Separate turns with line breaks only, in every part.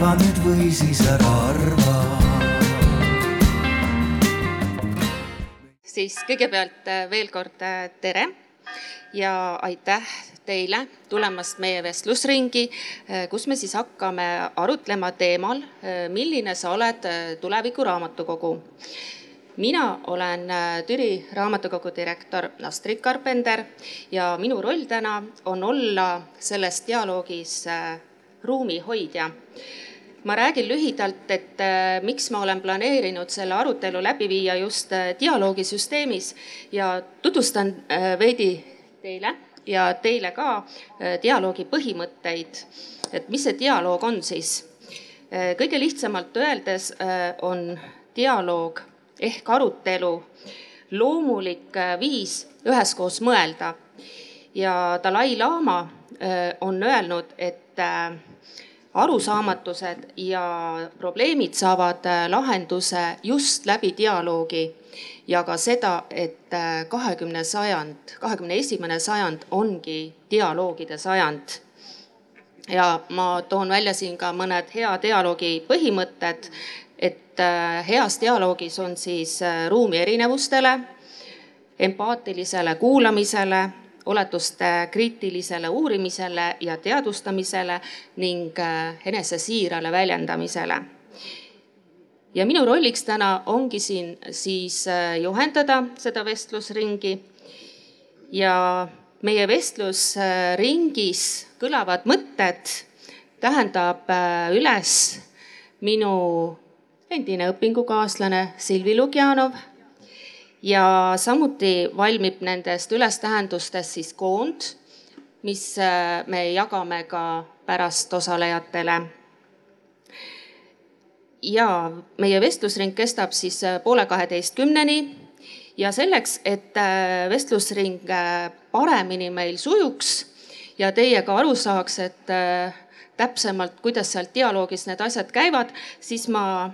arva nüüd või siis ära arva
siis kõigepealt äh, veel kord äh, tere ja aitäh teile tulemast meie vestlusringi, äh, kus me siis hakkame arutlema teemal, milline sa oled tuleviku raamatukogu. mina olen Türi raamatukogu direktor Astrid Karpender ja minu roll täna on olla selles dialoogis ruumihoidja ma räägin lühidalt, et äh, miks ma olen planeerinud selle arutelu läbi viia just äh, dialoogisüsteemis ja tutvustan äh, veidi teile ja teile ka dialoogi põhimõtteid. et mis see dialoog on siis? kõige lihtsamalt öeldes on dialoog ehk arutelu loomulik viis üheskoos mõelda ja Dalai-laama on öelnud, et arusaamatused ja probleemid saavad äh, lahenduse just läbi dialoogi ja ka seda, et äh, kahekümne sajand, kahekümne esimene sajand ongi dialoogide sajand. ja ma toon välja siin ka mõned hea dialoogi põhimõtted, et äh, heas dialoogis on siis ruumi erinevustele, empaatilisele kuulamisele oletuste kriitilisele uurimisele ja teadvustamisele ning äh, enesesiirale väljendamisele. ja minu rolliks täna ongi siin siis äh, juhendada seda vestlusringi ja meie vestlusringis kõlavad mõtted tähendab äh, üles minu endine õpingukaaslane Silvi Lugjanov ja samuti valmib nendest ülestähendustest siis koond, mis äh, me jagame ka pärast osalejatele. ja meie vestlusring kestab siis äh, poole kaheteistkümneni ja selleks, et äh, vestlusring paremini meil sujuks ja teie ka aru saaks, et täpsemalt, kuidas seal dialoogis need asjad käivad, siis ma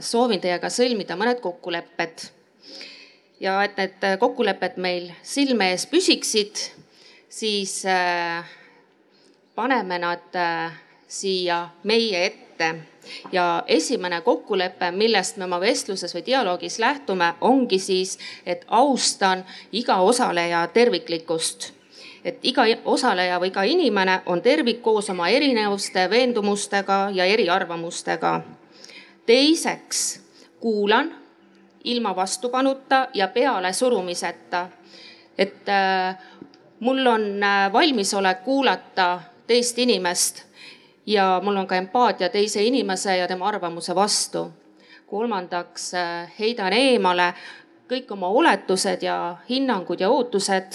soovin teiega sõlmida mõned kokkulepped ja et need äh, kokkulepped meil silme ees püsiksid, siis äh, paneme nad äh, siia meie ette. ja esimene kokkulepe, millest me oma vestluses või dialoogis lähtume, ongi siis, et austan iga osaleja terviklikkust et iga osaleja või iga inimene on tervik koos oma erinevuste, veendumustega ja eriarvamustega. teiseks kuulan ilma vastupanuta ja pealesurumiseta. et äh, mul on äh, valmisolek kuulata teist inimest ja mul on ka empaatia teise inimese ja tema arvamuse vastu. kolmandaks äh, heidan eemale kõik oma oletused ja hinnangud ja ootused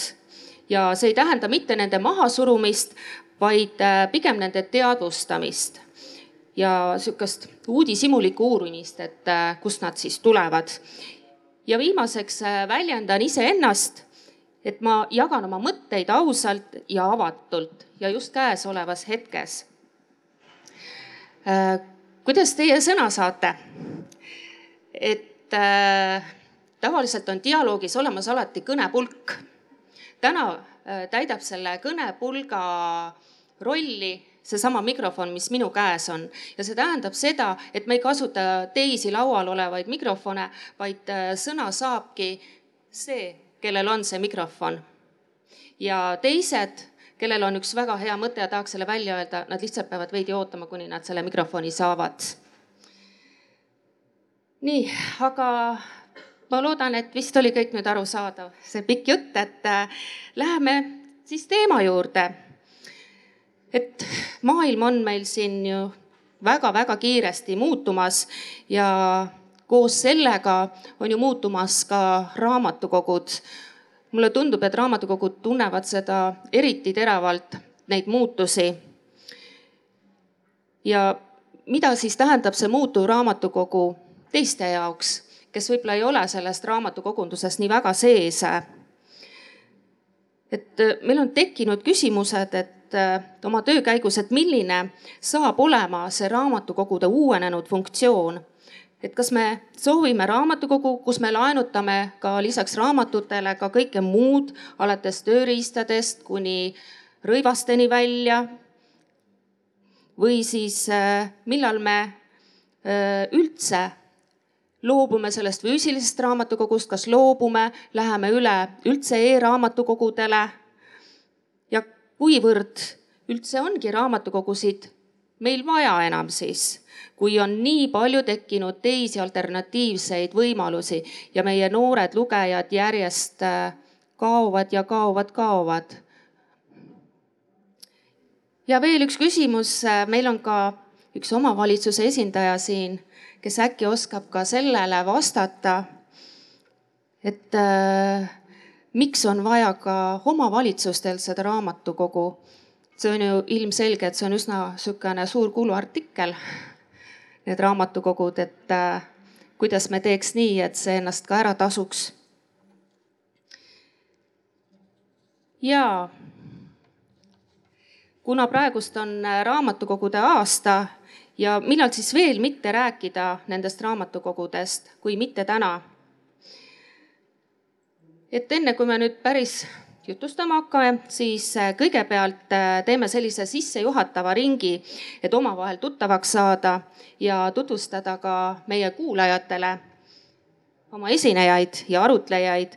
ja see ei tähenda mitte nende mahasurumist, vaid pigem nende teadvustamist ja sihukest uudishimulikku uurimist, et äh, kust nad siis tulevad. ja viimaseks äh, väljendan iseennast, et ma jagan oma mõtteid ausalt ja avatult ja just käesolevas hetkes. Äh, kuidas teie sõna saate? et tavaliselt on dialoogis olemas alati kõnepulk. täna täidab selle kõnepulga rolli seesama mikrofon, mis minu käes on. ja see tähendab seda, et me ei kasuta teisi laual olevaid mikrofone, vaid äh, sõna saabki see, kellel on see mikrofon. ja teised, kellel on üks väga hea mõte ja tahaks selle välja öelda, nad lihtsalt peavad veidi ootama, kuni nad selle mikrofoni saavad. nii, aga ma loodan, et vist oli kõik nüüd arusaadav, see pikk jutt, et äh, läheme siis teema juurde et maailm on meil siin ju väga-väga kiiresti muutumas ja koos sellega on ju muutumas ka raamatukogud. mulle tundub, et raamatukogud tunnevad seda eriti teravalt, neid muutusi. ja mida siis tähendab see muutuv raamatukogu teiste jaoks, kes võib-olla ei ole sellest raamatukogundusest nii väga sees? et meil on tekkinud küsimused, et Äh, oma töö käigus, et milline saab olema see raamatukogude uuenenud funktsioon. et kas me soovime raamatukogu, kus me laenutame ka lisaks raamatutele ka kõike muud, alates tööriistadest kuni rõivasteni välja. või siis millal me üldse loobume sellest füüsilisest raamatukogust, kas loobume, läheme üle üldse e-raamatukogudele kuivõrd üldse ongi raamatukogusid meil vaja enam siis, kui on nii palju tekkinud teisi alternatiivseid võimalusi ja meie noored lugejad järjest äh, kaovad ja kaovad, kaovad. ja veel üks küsimus, äh, meil on ka üks omavalitsuse esindaja siin kes äkki oskab ka sellele vastata, et äh, miks on vaja ka omavalitsustel seda raamatukogu. see on ju ilmselge, et see on üsna niisugune suur kuluartikkel, need raamatukogud, et äh, kuidas me teeks nii, et see ennast ka ära tasuks. ja kuna praegust on äh, raamatukogude aasta ja millal siis veel mitte rääkida nendest raamatukogudest, kui mitte täna. Et enne kui me nüüd päris jutustama hakkame, siis äh, kõigepealt äh, teeme sellise sissejuhatava ringi, et omavahel tuttavaks saada ja tutvustada ka meie kuulajatele oma esinejaid ja arutlejaid.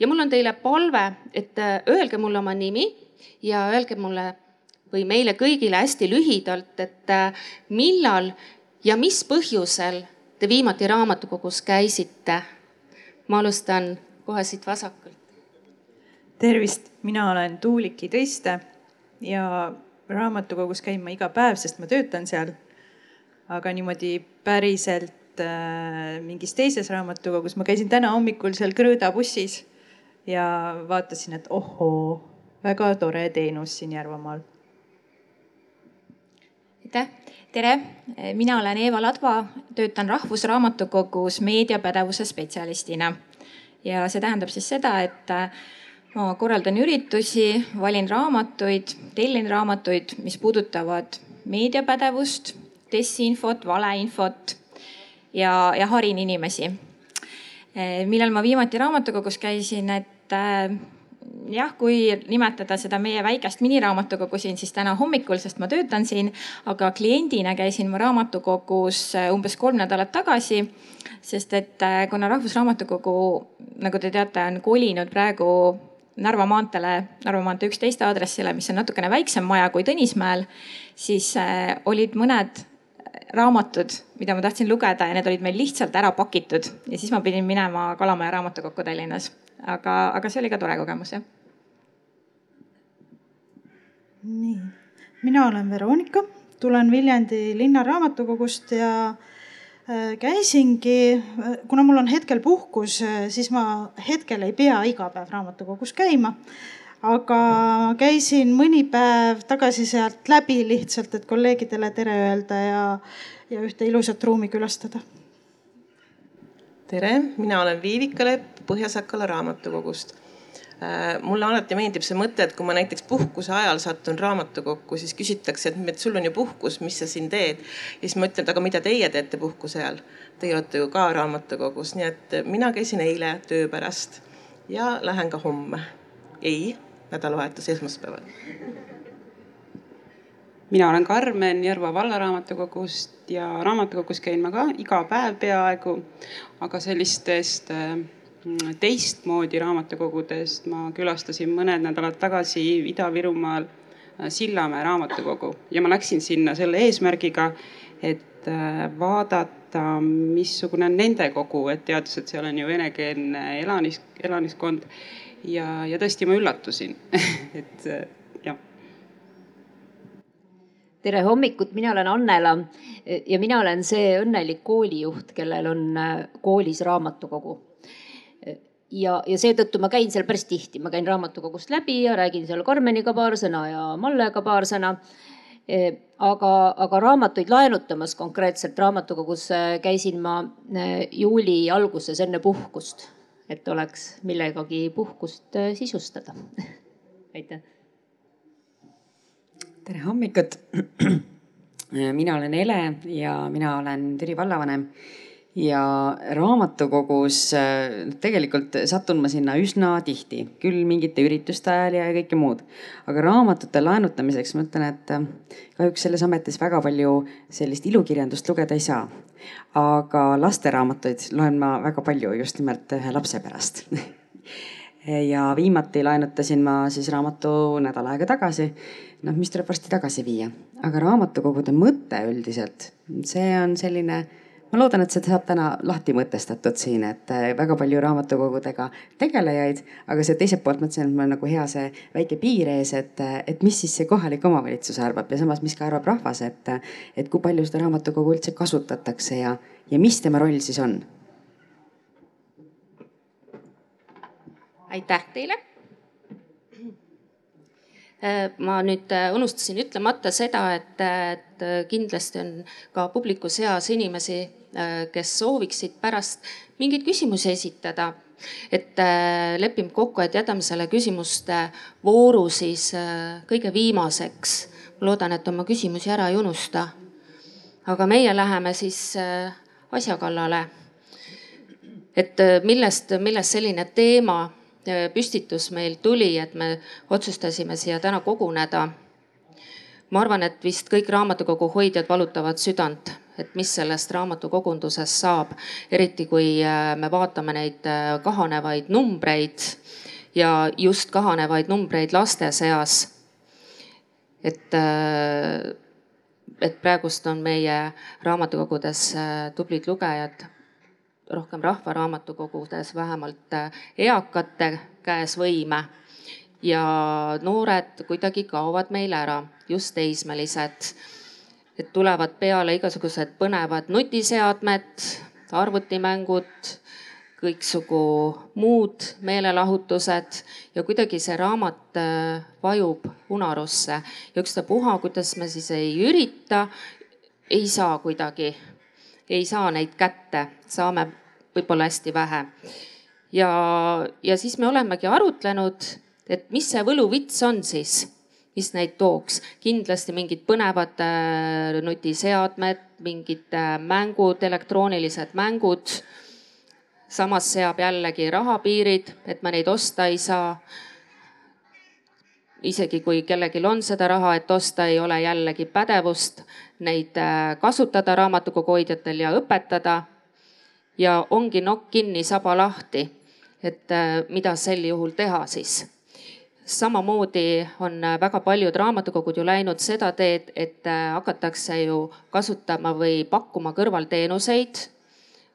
ja mul on teile palve, et äh, öelge mulle oma nimi ja öelge mulle või meile kõigile hästi lühidalt, et millal ja mis põhjusel te viimati raamatukogus käisite? ma alustan kohe siit vasakult.
tervist, mina olen Tuuliki Tõiste ja raamatukogus käin ma iga päev, sest ma töötan seal. aga niimoodi päriselt äh, mingis teises raamatukogus, ma käisin täna hommikul seal Krõõda bussis ja vaatasin, et ohoo, väga tore teenus siin Järvamaal
aitäh, tere, mina olen Eeva Ladva, töötan Rahvusraamatukogus meediapädevuse spetsialistina. Ja see tähendab siis seda, et äh, ma korraldan üritusi, valin raamatuid, tellin raamatuid, mis puudutavad meediapädevust, desiinfot, valeinfot ja, ja harin inimesi. Äh, millal ma viimati raamatukogus käisin, et äh, jah, kui nimetada seda meie väikest miniraamatukogu siin, siis täna hommikul, sest ma töötan siin, aga kliendina käisin ma raamatukogus äh, umbes kolm nädalat tagasi. Sest et äh, kuna Rahvusraamatukogu, nagu te teate, on kolinud praegu Narva maanteele, Narva maantee üksteist aadressile, mis on natukene väiksem maja kui Tõnismäel, siis äh, olid mõned raamatud, mida ma tahtsin lugeda ja need olid meil lihtsalt ära pakitud. Ja siis ma pidin minema Kalamaja raamatukokku Tallinnas. Aga, aga see oli ka tore kogemus, jah.
nii, mina olen Veronika, tulen Viljandi linnaraamatukogust ja äh, käisingi, kuna mul on hetkel puhkus, äh, siis ma hetkel ei pea iga päev raamatukogus käima. aga käisin mõni päev tagasi sealt läbi lihtsalt, et kolleegidele tere öelda ja, ja ühte ilusat ruumi külastada
tere, mina olen Viivika Lepp Põhja-Sakala raamatukogust. Äh, mulle alati meeldib see mõte, et kui ma näiteks puhkuse ajal satun raamatukokku, siis küsitakse, et sul on ju puhkus, mis sa siin teed. ja siis ma ütlen, et aga mida teie teete puhkuse ajal? Teie olete ju ka raamatukogus, nii et mina käisin eile töö pärast ja lähen ka homme. ei, nädalavahetus esmaspäeval
mina olen Karmen Järva vallaraamatukogust ja raamatukogus käin ma ka iga päev peaaegu. aga sellistest äh, teistmoodi raamatukogudest ma külastasin mõned nädalad tagasi Ida-Virumaal äh, Sillamäe raamatukogu ja ma läksin sinna selle eesmärgiga, et äh, vaadata, missugune on nende kogu, et teades, et seal on ju venekeelne elanis, elaniskond. ja, ja tõesti ma üllatusin et
tere hommikut, mina olen Annela ja mina olen see õnnelik koolijuht, kellel on äh, koolis raamatukogu. Ja, ja seetõttu ma käin seal päris tihti, ma käin raamatukogust läbi ja räägin seal Karmeniga paar sõna ja Mallega paar sõna. E, aga, aga raamatuid laenutamas konkreetselt raamatukogus käisin ma äh, juuli alguses enne puhkust, et oleks millegagi puhkust sisustada aitäh
tere hommikut. mina olen Ele ja mina olen Türi vallavanem ja raamatukogus äh, tegelikult satun ma sinna üsna tihti, küll mingite ürituste ajal ja kõike muud. aga raamatute laenutamiseks ma ütlen, et äh, kahjuks selles ametis väga palju sellist ilukirjandust lugeda ei saa. aga lasteraamatuid loen ma väga palju just nimelt ühe lapse pärast ja viimati laenutasin ma siis raamatu nädal aega tagasi. noh, mis tuleb varsti tagasi viia, aga raamatukogude mõte üldiselt, see on selline ma loodan, et see saab täna lahti mõtestatud siin, et äh, väga palju raamatukogudega tegelejaid, aga see teiselt poolt mõtlesin, et mul on nagu hea see väike piir ees, et, äh, et mis siis see kohalik omavalitsus arvab ja samas, mis ka arvab rahvas, et, äh, et kui palju seda raamatukogu üldse kasutatakse ja, ja mis tema roll siis on?
aitäh teile ma nüüd unustasin ütlemata seda, et, et kindlasti on ka publiku seas inimesi, Äh, kes sooviksid pärast mingeid küsimusi esitada. et äh, lepime kokku, et jätame selle küsimuste vooru siis äh, kõige viimaseks. ma loodan, et oma küsimusi ära ei unusta. aga meie läheme siis asja kallale. et millest, millest selline teema püstitus meil tuli, et me otsustasime siia täna koguneda. ma arvan, et vist kõik raamatukogu hoidjad valutavad südant et mis sellest raamatukogundusest saab, eriti kui äh, me vaatame neid äh, kahanevaid numbreid ja just kahanevaid numbreid laste seas. et, äh, et praegust on meie raamatukogudes tublid lugejad, rohkem rahvaraamatukogudes vähemalt eakate käes võime. Ja noored kuidagi kaovad meil ära, just teismelised et tulevad peale igasugused põnevad nutiseadmed, arvutimängud, kõiksugu muud meelelahutused ja kuidagi see raamat äh, vajub unarusse. Ja ükstapuha, kuidas me siis ei ürita, ei saa kuidagi, ei saa neid kätte, saame võib-olla hästi vähe. ja, ja siis me olemegi arutlenud, et mis see võluvits on siis mis neid tooks. kindlasti mingid põnevad äh, nutiseadmed, mingid äh, mängud, elektroonilised mängud. samas seab jällegi rahapiirid, et me neid osta ei saa. isegi kui kellelgi on seda raha, et osta, ei ole jällegi pädevust neid äh, kasutada raamatukogu hoidjatel ja õpetada. ja ongi nokk kinni, saba lahti. et mida sel juhul teha siis samamoodi on äh, väga paljud raamatukogud ju läinud seda teed, et äh, hakatakse ju kasutama või pakkuma kõrvalteenuseid.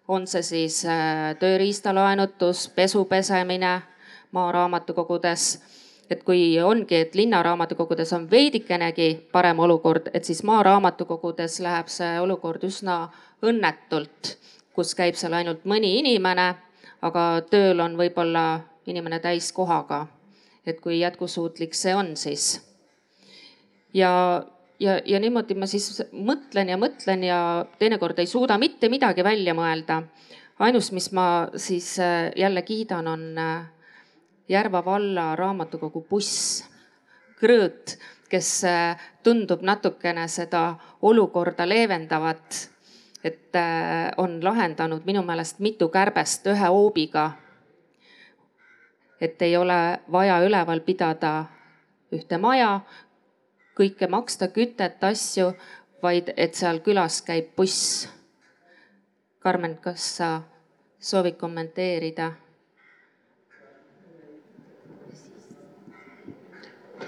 on see siis äh, tööriistalaenutus, pesu pesemine maaraamatukogudes. et kui ongi, et linnaraamatukogudes on veidikenegi parem olukord, et siis maaraamatukogudes läheb see olukord üsna õnnetult, kus käib seal ainult mõni inimene, aga tööl on võib-olla inimene täiskohaga et kui jätkusuutlik see on siis. ja, ja, ja niimoodi ma siis mõtlen ja mõtlen ja teinekord ei suuda mitte midagi välja mõelda. ainus, mis ma siis äh, jälle kiidan, on äh, Järva valla raamatukogu buss, Krõõt, kes äh, tundub natukene seda olukorda leevendavat. et on lahendanud minu meelest mitu kärbest ühe hoobiga et ei ole vaja üleval pidada ühte maja, kõike maksta, kütet, asju, vaid et seal külas käib buss. Karmen, kas sa soovid kommenteerida?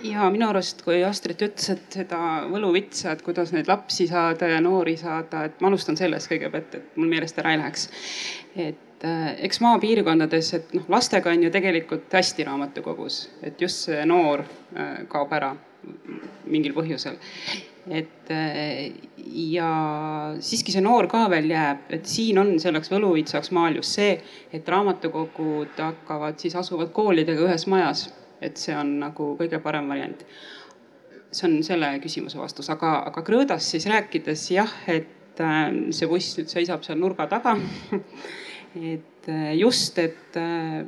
ja minu arust, kui Astrid ütles, et seda võluvitsa, et kuidas neid lapsi saada ja noori saada, et ma alustan sellest kõigepealt, et mul meelest ära ei läheks. et et äh, eks maapiirkondades, et noh, lastega on ju tegelikult hästi raamatukogus, et just see noor äh, kaob ära mingil põhjusel. et äh, ja siiski see noor ka veel jääb, et siin on selleks võluvitsaks maal just see, et raamatukogud hakkavad siis, asuvad koolidega ühes majas. et see on nagu kõige parem variant. see on selle küsimuse vastus, aga, aga Krõõdast siis rääkides jah, et see buss nüüd seisab seal nurga taga et äh, just, et, äh,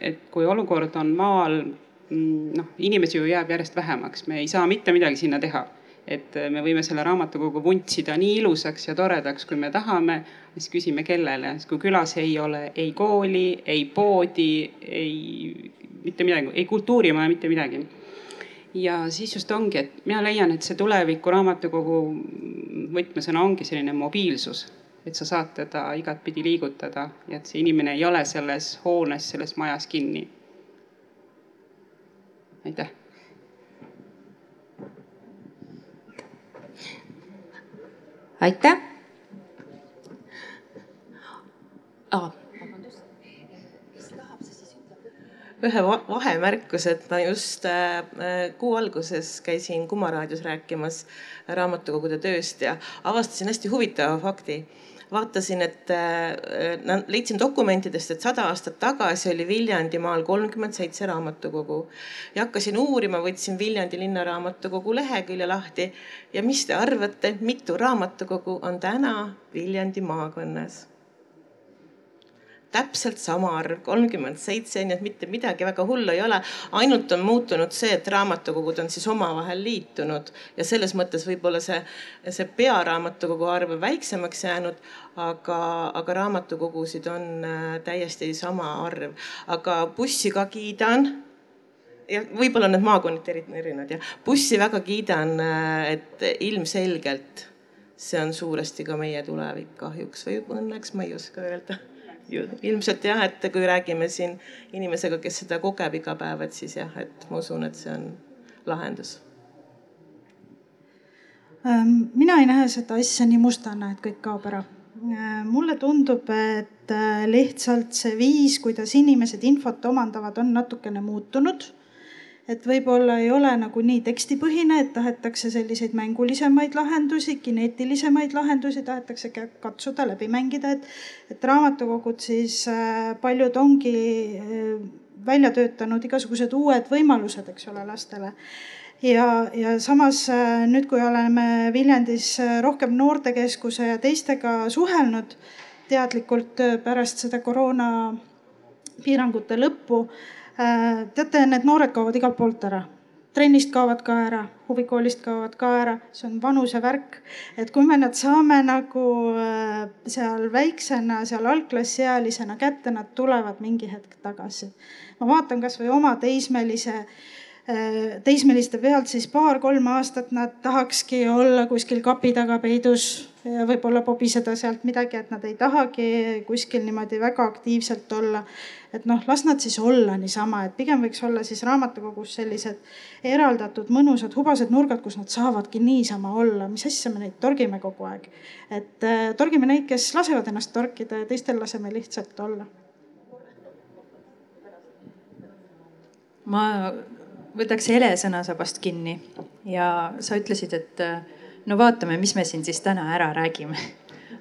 et kui olukord on maal, mm, noh, inimesi ju jääb järjest vähemaks, me ei saa mitte midagi sinna teha. et me võime selle raamatukogu vuntsida nii ilusaks ja toredaks, kui me tahame, siis küsime, kellele, sest kui külas ei ole ei kooli, ei poodi, ei mitte midagi, ei kultuurimaja, mitte midagi. ja siis just ongi, et mina leian, et see tuleviku raamatukogu võtmesõna ongi selline mobiilsus et sa saad teda igatpidi liigutada ja et see inimene ei ole selles hoones, selles majas kinni. aitäh.
aitäh ah,
ühe vahemärkuse, et ma just äh, kuu alguses käisin Kuma raadios rääkimas raamatukogude tööst ja avastasin hästi huvitava fakti vaatasin, et äh, leidsin dokumentidest, et sada aastat tagasi oli Viljandimaal kolmkümmend seitse raamatukogu ja hakkasin uurima, võtsin Viljandi linnaraamatukogu lehekülje lahti ja mis te arvate, mitu raamatukogu on täna Viljandi maakonnas? Täpselt sama arv, kolmkümmend seitse, nii et mitte midagi väga hullu ei ole. ainult on muutunud see, et raamatukogud on siis omavahel liitunud ja selles mõttes võib-olla see, see pearaamatukogu arv väiksemaks jäänud, aga, aga raamatukogusid on äh, täiesti sama arv. aga bussi ka kiidan ja võib-olla need maakonniti erinevad jah, bussi väga kiidan, äh, et ilmselgelt see on suuresti ka meie tulevik kahjuks või õnneks, ma ei oska öelda ilmselt jah, et kui räägime siin inimesega, kes seda kogeb iga päev, et siis jah, et ma usun, et see on lahendus.
Ähm, mina ei näe seda asja nii mustana, et kõik kaob ära. Äh, mulle tundub, et äh, lihtsalt see viis, kuidas inimesed infot omandavad, on natukene muutunud et võib-olla ei ole nagu nii tekstipõhine, et tahetakse selliseid mängulisemaid lahendusi, kineetilisemaid lahendusi tahetakse katsuda läbi mängida, et, et raamatukogud siis äh, paljud ongi äh, välja töötanud igasugused uued võimalused, eks ole, lastele. Ja, ja samas äh, nüüd, kui oleme Viljandis rohkem noortekeskuse ja teistega suhelnud teadlikult pärast seda koroona piirangute lõppu teate, need noored kaovad igalt poolt ära trennist kaovad ka ära, huvikoolist kaovad ka ära, see on vanusevärk. et kui me nad saame nagu äh, seal väiksena, seal algklassiealisena kätte, nad tulevad mingi hetk tagasi. ma vaatan kasvõi oma teismelise, äh, teismeliste pealt siis paar-kolm aastat nad tahakski olla kuskil kapi taga peidus ja võib-olla pobiseda sealt midagi, et nad ei tahagi kuskil niimoodi väga aktiivselt olla et noh, las nad siis olla niisama, et pigem võiks olla siis raamatukogus sellised eraldatud mõnusad hubased nurgad, kus nad saavadki niisama olla, mis asja me neid torgime kogu aeg. et äh, torgime neid, kes lasevad ennast torkida ja teistel laseme lihtsalt olla.
ma võtaks Hele sõnasabast kinni ja sa ütlesid, et äh, no vaatame, mis me siin siis täna ära räägime.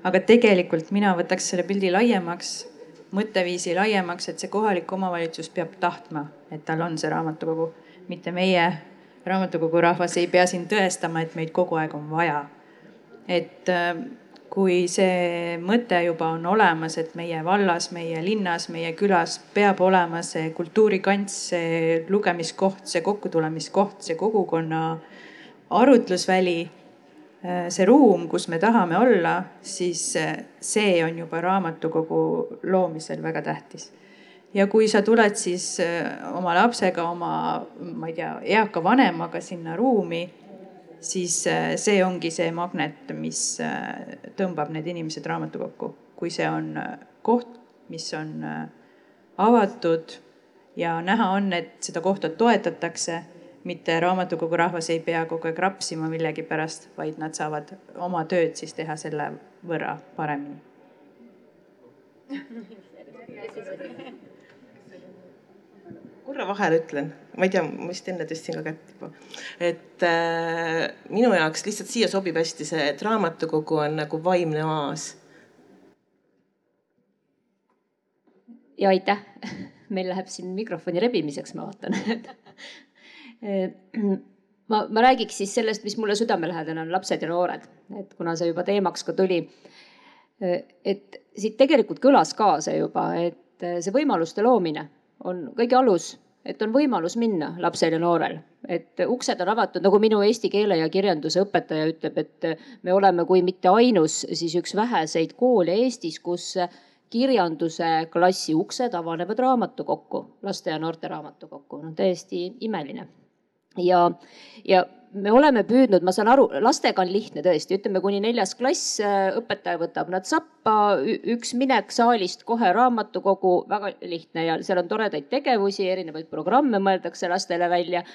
aga tegelikult mina võtaks selle pildi laiemaks mõtteviisi laiemaks, et see kohalik omavalitsus peab tahtma, et tal on see raamatukogu, mitte meie raamatukogu rahvas ei pea siin tõestama, et meid kogu aeg on vaja. et äh, kui see mõte juba on olemas, et meie vallas, meie linnas, meie külas peab olema see kultuurikants, see lugemiskoht, see kokkutulemiskoht, see kogukonna arutlusväli see ruum, kus me tahame olla, siis äh, see on juba raamatukogu loomisel väga tähtis. ja kui sa tuled siis äh, oma lapsega, oma, ma ei tea, eaka vanemaga sinna ruumi, siis see ongi see magnet, mis tõmbab need inimesed raamatukokku, kui see on koht, mis on avatud ja näha on, et seda kohta toetatakse mitte raamatukogu rahvas ei pea kogu aeg rapsima millegipärast, vaid nad saavad oma tööd siis teha selle võrra paremini.
korra vahele ütlen, ma ei tea, ma vist enne tõstsin ka kätt juba, et äh, minu jaoks lihtsalt siia sobib hästi see, et raamatukogu on nagu vaimne oaas.
ja aitäh, meil läheb siin mikrofoni rebimiseks, ma vaatan ma, ma räägiks siis sellest, mis mulle südamelähedane on, lapsed ja noored, et kuna see juba teemaks ka tuli. et siit tegelikult kõlas ka see juba, et see võimaluste loomine on kõige alus et on võimalus minna lapsel ja noorel, et uksed on avatud, nagu minu eesti keele ja kirjanduse õpetaja ütleb, et me oleme, kui mitte ainus, siis üks väheseid koole Eestis, kus kirjanduse klassi uksed avanevad raamatukokku, laste ja noorte raamatukokku, no täiesti imeline. Ja, ja me oleme püüdnud, ma saan aru, lastega on lihtne tõesti, ütleme kuni neljas klass, äh, õpetaja võtab nad sappa, üks minek saalist kohe raamatukogu, väga lihtne ja seal on toredaid tegevusi, erinevaid programme mõeldakse lastele välja.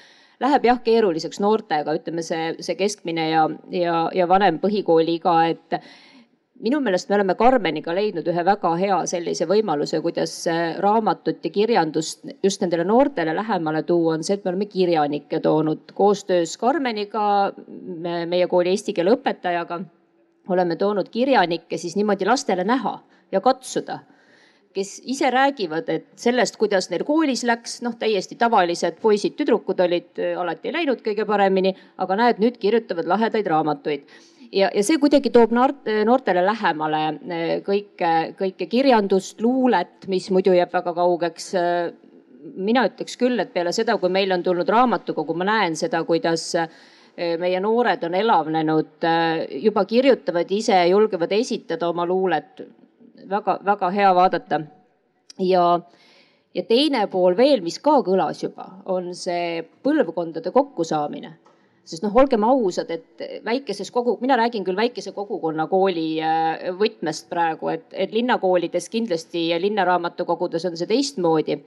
Läheb jah keeruliseks noortega, ütleme see, see keskmine ja, ja, ja vanem põhikooli iga, et minu meelest me oleme Karmeniga leidnud ühe väga hea sellise võimaluse, kuidas raamatut ja kirjandust just nendele noortele lähemale tuua, on see, et me oleme kirjanikke toonud koostöös Karmeniga, meie kooli eesti keele õpetajaga. oleme toonud kirjanikke siis niimoodi lastele näha ja katsuda kes ise räägivad, et sellest, kuidas neil koolis läks, noh, täiesti tavalised poisid-tüdrukud olid, alati ei läinud kõige paremini, aga näed, nüüd kirjutavad lahedaid raamatuid ja, ja see kuidagi toob noortele lähemale eh, kõike, kõike kirjandust, luulet, mis muidu jääb väga kaugeks. mina ütleks küll, et peale seda, kui meil on tulnud raamatukogu, ma näen seda, kuidas meie noored on elavnenud, juba kirjutavad ise, julgevad esitada oma luulet. väga-väga hea vaadata. ja, ja teine pool veel, mis ka kõlas juba, on see põlvkondade kokkusaamine sest noh, olgem ausad, et väikeses kogu, mina räägin küll väikese kogukonna kooli äh, võtmest praegu, et, et linnakoolides kindlasti ja linnaraamatukogudes on see teistmoodi.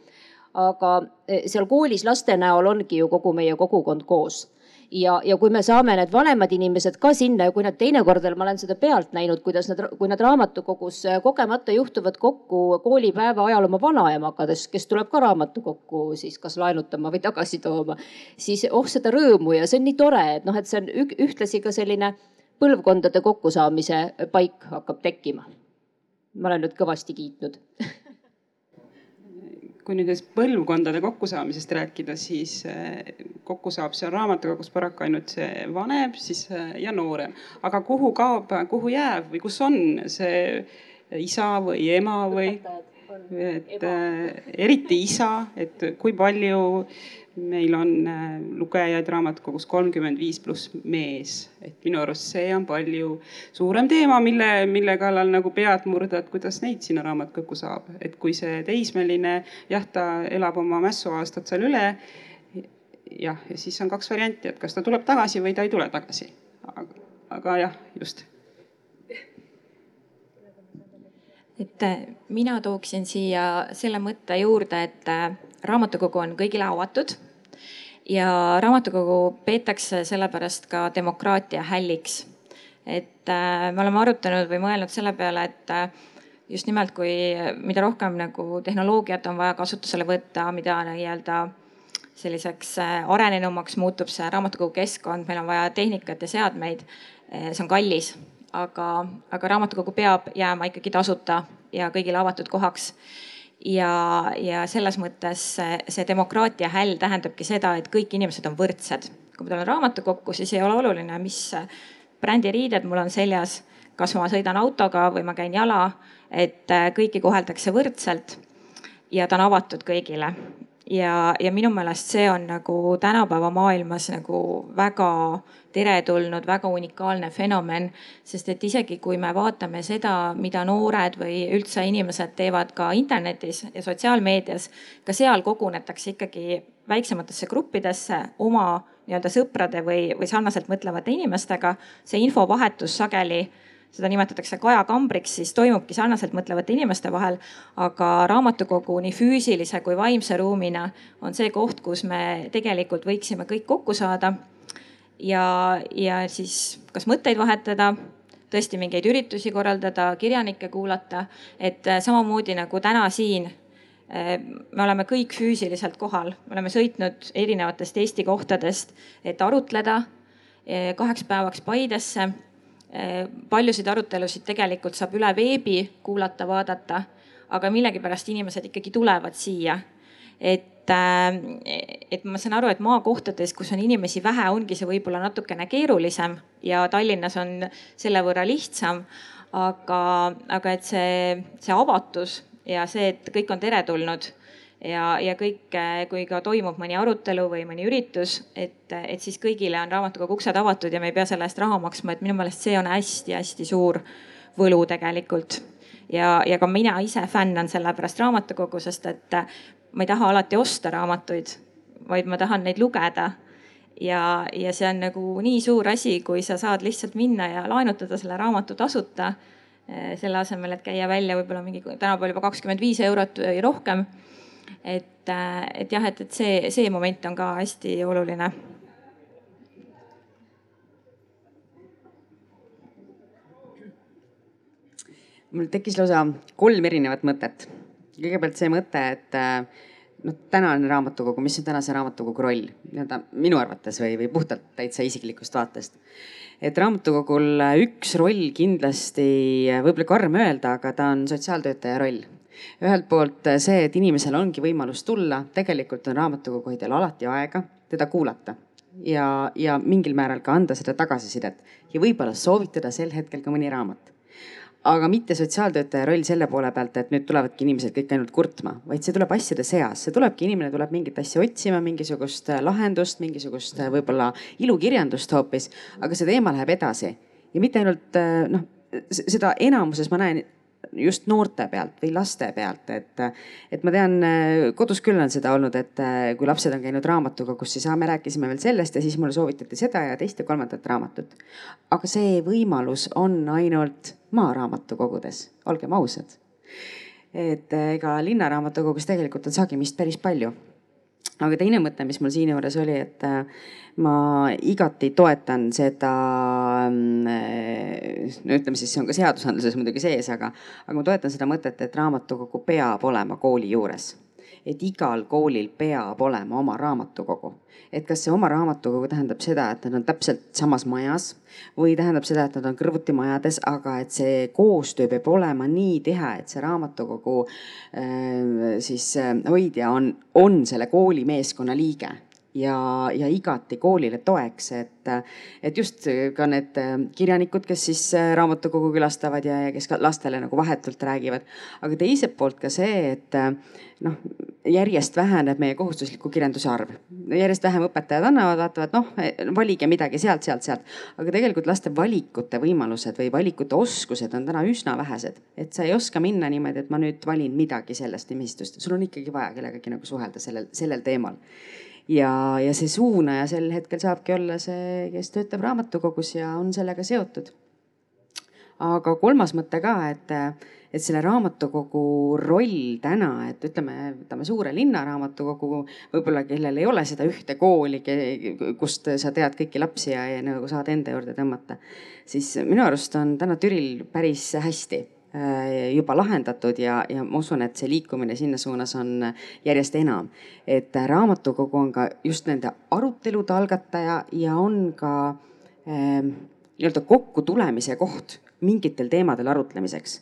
aga äh, seal koolis laste näol ongi ju kogu meie kogukond koos ja, ja kui me saame need vanemad inimesed ka sinna ja kui nad teinekord veel, ma olen seda pealt näinud, kuidas nad, kui nad raamatukogus äh, kogemata juhtuvad kokku koolipäeva ajal oma vanaemaga, kes tuleb ka raamatukokku siis kas laenutama või tagasi tooma, siis oh seda rõõmu ja see on nii tore, et noh, et see on ühtlasi ka selline põlvkondade kokkusaamise paik hakkab tekkima. ma olen nüüd kõvasti kiitnud
kui nüüd põlvkondade kokkusaamisest rääkida, siis eh, kokku saab seal raamatukogus paraku ainult see vanem siis eh, ja noorem. aga kuhu kaob, kuhu jääb või kus on see isa või ema või? et äh, eriti isa, et kui palju meil on äh, lugejaid raamatukogus kolmkümmend viis pluss mees, et minu arust see on palju suurem teema, mille, mille kallal nagu pead murda, et kuidas neid sinna raamatukokku saab, et kui see teismeline jah, ta elab oma mässuaastad seal üle. jah, ja siis on kaks varianti, et kas ta tuleb tagasi või ta ei tule tagasi. aga jah, just
et äh, mina tooksin siia selle mõtte juurde, et raamatukogu on kõigile avatud ja raamatukogu peetakse sellepärast ka demokraatia hälliks. et äh, me oleme arutanud või mõelnud selle peale, et äh, just nimelt, kui, mida rohkem nagu tehnoloogiat on vaja kasutusele võtta, mida nii-öelda selliseks äh, arenenumaks muutub see raamatukogu keskkond, meil on vaja tehnikat ja seadmeid. see on kallis, aga, aga raamatukogu peab jääma ikkagi tasuta ja kõigile avatud kohaks ja, ja selles mõttes see, see demokraatia häll tähendabki seda, et kõik inimesed on võrdsed. kui ma tulen raamatukokku, siis ei ole oluline, mis brändiriided mul on seljas, kas ma sõidan autoga või ma käin jala, et kõiki koheldakse võrdselt ja ta on avatud kõigile ja, ja minu meelest see on nagu tänapäeva maailmas nagu väga teretulnud, väga unikaalne fenomen. sest et isegi kui me vaatame seda, mida noored või üldse inimesed teevad ka internetis ja sotsiaalmeedias, ka seal kogunetakse ikkagi väiksematesse gruppidesse oma nii-öelda sõprade või, või sarnaselt mõtlevate inimestega. see infovahetus sageli seda nimetatakse kajakambriks, siis toimubki sarnaselt mõtlevate inimeste vahel. aga raamatukogu nii füüsilise kui vaimse ruumina on see koht, kus me tegelikult võiksime kõik kokku saada. ja, ja siis kas mõtteid vahetada, tõesti mingeid üritusi korraldada, kirjanikke kuulata, et samamoodi nagu täna siin eh, me oleme kõik füüsiliselt kohal, me oleme sõitnud erinevatest Eesti kohtadest, et arutleda eh, kaheks päevaks Paidesse paljusid arutelusid tegelikult saab üle veebi kuulata, vaadata, aga millegipärast inimesed ikkagi tulevad siia. et, äh, et ma saan aru, et maakohtades, kus on inimesi vähe, ongi see võib-olla natukene keerulisem ja Tallinnas on selle võrra lihtsam. aga, aga et see, see avatus ja see, et kõik on teretulnud ja, ja kõik, kui ka toimub mõni arutelu või mõni üritus, et, et siis kõigile on raamatukogu uksed avatud ja me ei pea selle eest raha maksma, et minu meelest see on hästi-hästi suur võlu tegelikult. ja, ja ka mina ise fännan sellepärast raamatukogu, sest et ma ei taha alati osta raamatuid, vaid ma tahan neid lugeda ja, ja see on nagu nii suur asi, kui sa saad lihtsalt minna ja laenutada selle raamatu tasuta. selle asemel, et käia välja võib-olla mingi tänapäeval juba kakskümmend viis eurot või rohkem et, äh, et jah, et, et see, see moment on ka hästi oluline
mul tekkis lausa kolm erinevat mõtet. kõigepealt see mõte, et äh, noh, tänane raamatukogu, mis on tänase raamatukogu roll nii-öelda minu arvates või, või puhtalt täitsa isiklikust vaatest. et raamatukogul üks roll kindlasti, võib-olla karm öelda, aga ta on sotsiaaltöötaja roll ühelt poolt see, et inimesel ongi võimalus tulla, tegelikult on raamatukogu hoidjal alati aega teda kuulata ja, ja mingil määral ka anda seda tagasisidet ja võib-olla soovitada sel hetkel ka mõni raamat. Aga mitte sotsiaaltöötaja roll selle poole pealt, et nüüd tulevadki inimesed kõik ainult kurtma, vaid see tuleb asjade seas, see tulebki, inimene tuleb mingit asja otsima, mingisugust lahendust, mingisugust võib-olla ilukirjandust hoopis, aga see teema läheb edasi. Ja mitte ainult noh, seda enamuses ma näen just noorte pealt või laste pealt, et, et ma tean, kodus küll on seda olnud, et kui lapsed on käinud raamatukogus, siis me rääkisime veel sellest ja siis mulle soovitati seda ja teist ja kolmandat raamatut. aga see võimalus on ainult maaraamatukogudes, olgem ausad. et ega linnaraamatukogus tegelikult on sagimist päris palju aga teine mõte, mis mul siinjuures oli, et äh, ma igati toetan seda, mm, no ütleme siis, see on ka seadusandluses muidugi sees, aga, aga ma toetan seda mõtet, et raamatukogu peab olema kooli juures et igal koolil peab olema oma raamatukogu. et kas see oma raamatukogu tähendab seda, et nad on täpselt samas majas või tähendab seda, et nad on kõrvuti majades, aga et see koostöö peab olema nii tihe, et see raamatukogu äh, siis äh, hoidja on, on selle kooli meeskonna liige ja, ja igati koolile toeks, et, et just ka need kirjanikud, kes siis raamatukogu külastavad ja, ja kes ka lastele nagu vahetult räägivad. aga teiselt poolt ka see, et noh, järjest väheneb meie kohustusliku kirjanduse arv. järjest vähem õpetajad annavad, vaatavad, noh, valige midagi sealt, sealt, sealt. aga tegelikult laste valikute võimalused või valikute oskused on täna üsna vähesed. et sa ei oska minna niimoodi, et ma nüüd valin midagi sellest nimistust, sul on ikkagi vaja kellegagi nagu suhelda sellel, sellel teemal ja, ja see suunaja sel hetkel saabki olla see, kes töötab raamatukogus ja on sellega seotud. aga kolmas mõte ka, et et selle raamatukogu roll täna, et ütleme, võtame suure linna raamatukogu, võib-olla kellel ei ole seda ühte kooli, kust sa tead kõiki lapsi ja, ja nagu saad enda juurde tõmmata, siis minu arust on täna Türil päris hästi juba lahendatud ja, ja ma usun, et see liikumine sinna suunas on järjest enam. et raamatukogu on ka just nende arutelude algataja ja on ka äh, nii-öelda kokkutulemise koht mingitel teemadel arutlemiseks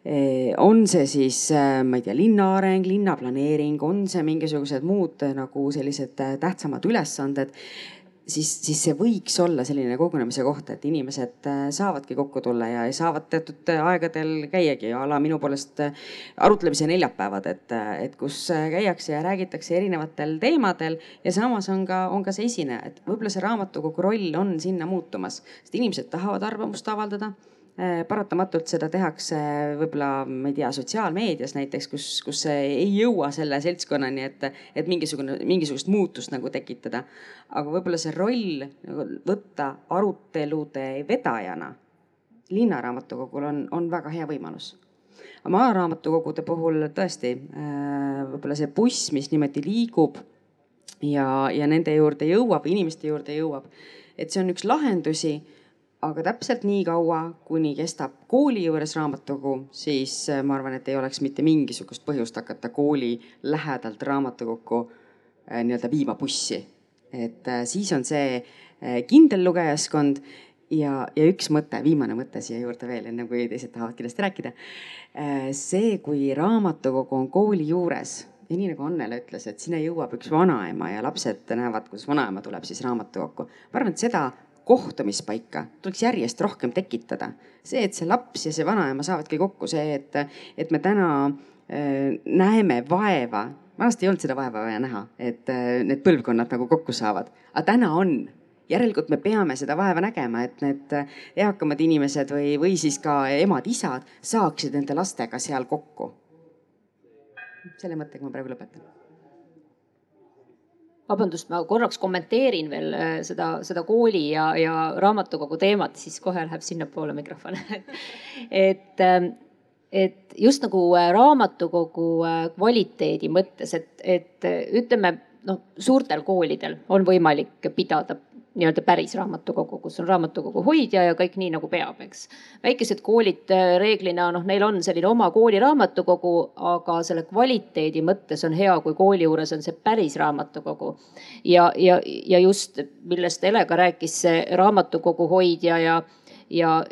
Eh, on see siis, eh, ma ei tea, linna areng, linnaplaneering, on see mingisugused muud nagu sellised tähtsamad ülesanded siis, siis see võiks olla selline kogunemise koht, et inimesed saavadki kokku tulla ja saavad teatud aegadel käiagi. A la minu poolest arutlemise neljapäevad, et, et kus käiakse ja räägitakse erinevatel teemadel ja samas on ka, on ka see esineja, et võib-olla see raamatukogu roll on sinna muutumas, sest inimesed tahavad arvamust avaldada Äh, paratamatult seda tehakse võib-olla, ma ei tea, sotsiaalmeedias näiteks, kus, kus ei jõua selle seltskonnani, et, et mingisugune, mingisugust muutust nagu tekitada. aga võib-olla see roll nagu võtta arutelude vedajana linnaraamatukogul on, on väga hea võimalus. maaraamatukogude puhul tõesti äh, võib-olla see buss, mis niimoodi liigub ja, ja nende juurde jõuab, inimeste juurde jõuab, et see on üks lahendusi aga täpselt nii kaua, kuni kestab kooli juures raamatukogu, siis äh, ma arvan, et ei oleks mitte mingisugust põhjust hakata kooli lähedalt raamatukokku äh, nii-öelda viima bussi. et äh, siis on see kindel lugejaskond ja, ja üks mõte, viimane mõte siia juurde veel, enne kui teised tahavad kindlasti rääkida. see, kui raamatukogu on kooli juures ja nii nagu Annele ütles, et sinna jõuab üks vanaema ja lapsed näevad, kuidas vanaema tuleb siis raamatukokku. ma arvan, et seda kohtumispaika tuleks järjest rohkem tekitada. see, et see laps ja see vanaema saavadki kokku, see, et, et me täna äh, näeme vaeva vanasti ei olnud seda vaeva vaja näha, et äh, need põlvkonnad nagu kokku saavad, aga täna on järelikult me peame seda vaeva nägema, et need äh, eakamad inimesed või, või siis ka emad-isad saaksid nende lastega seal kokku. selle mõttega ma praegu lõpetan
vabandust, ma korraks kommenteerin veel äh, seda, seda kooli ja, ja raamatukogu teemat, siis kohe läheb sinnapoole mikrofon. Et, ähm, et just nagu äh, raamatukogu äh, kvaliteedi mõttes, et, et ütleme noh, suurtel koolidel on võimalik pidada nii-öelda päris raamatukogu, kus on raamatukogu hoidja ja kõik nii nagu peab, eks. väikesed koolid äh, reeglina noh, neil on selline oma kooli raamatukogu, aga selle kvaliteedi mõttes on hea, kui kooli juures on see päris raamatukogu. ja, ja, ja just, millest Ele ka rääkis, see raamatukogu hoidja ja ja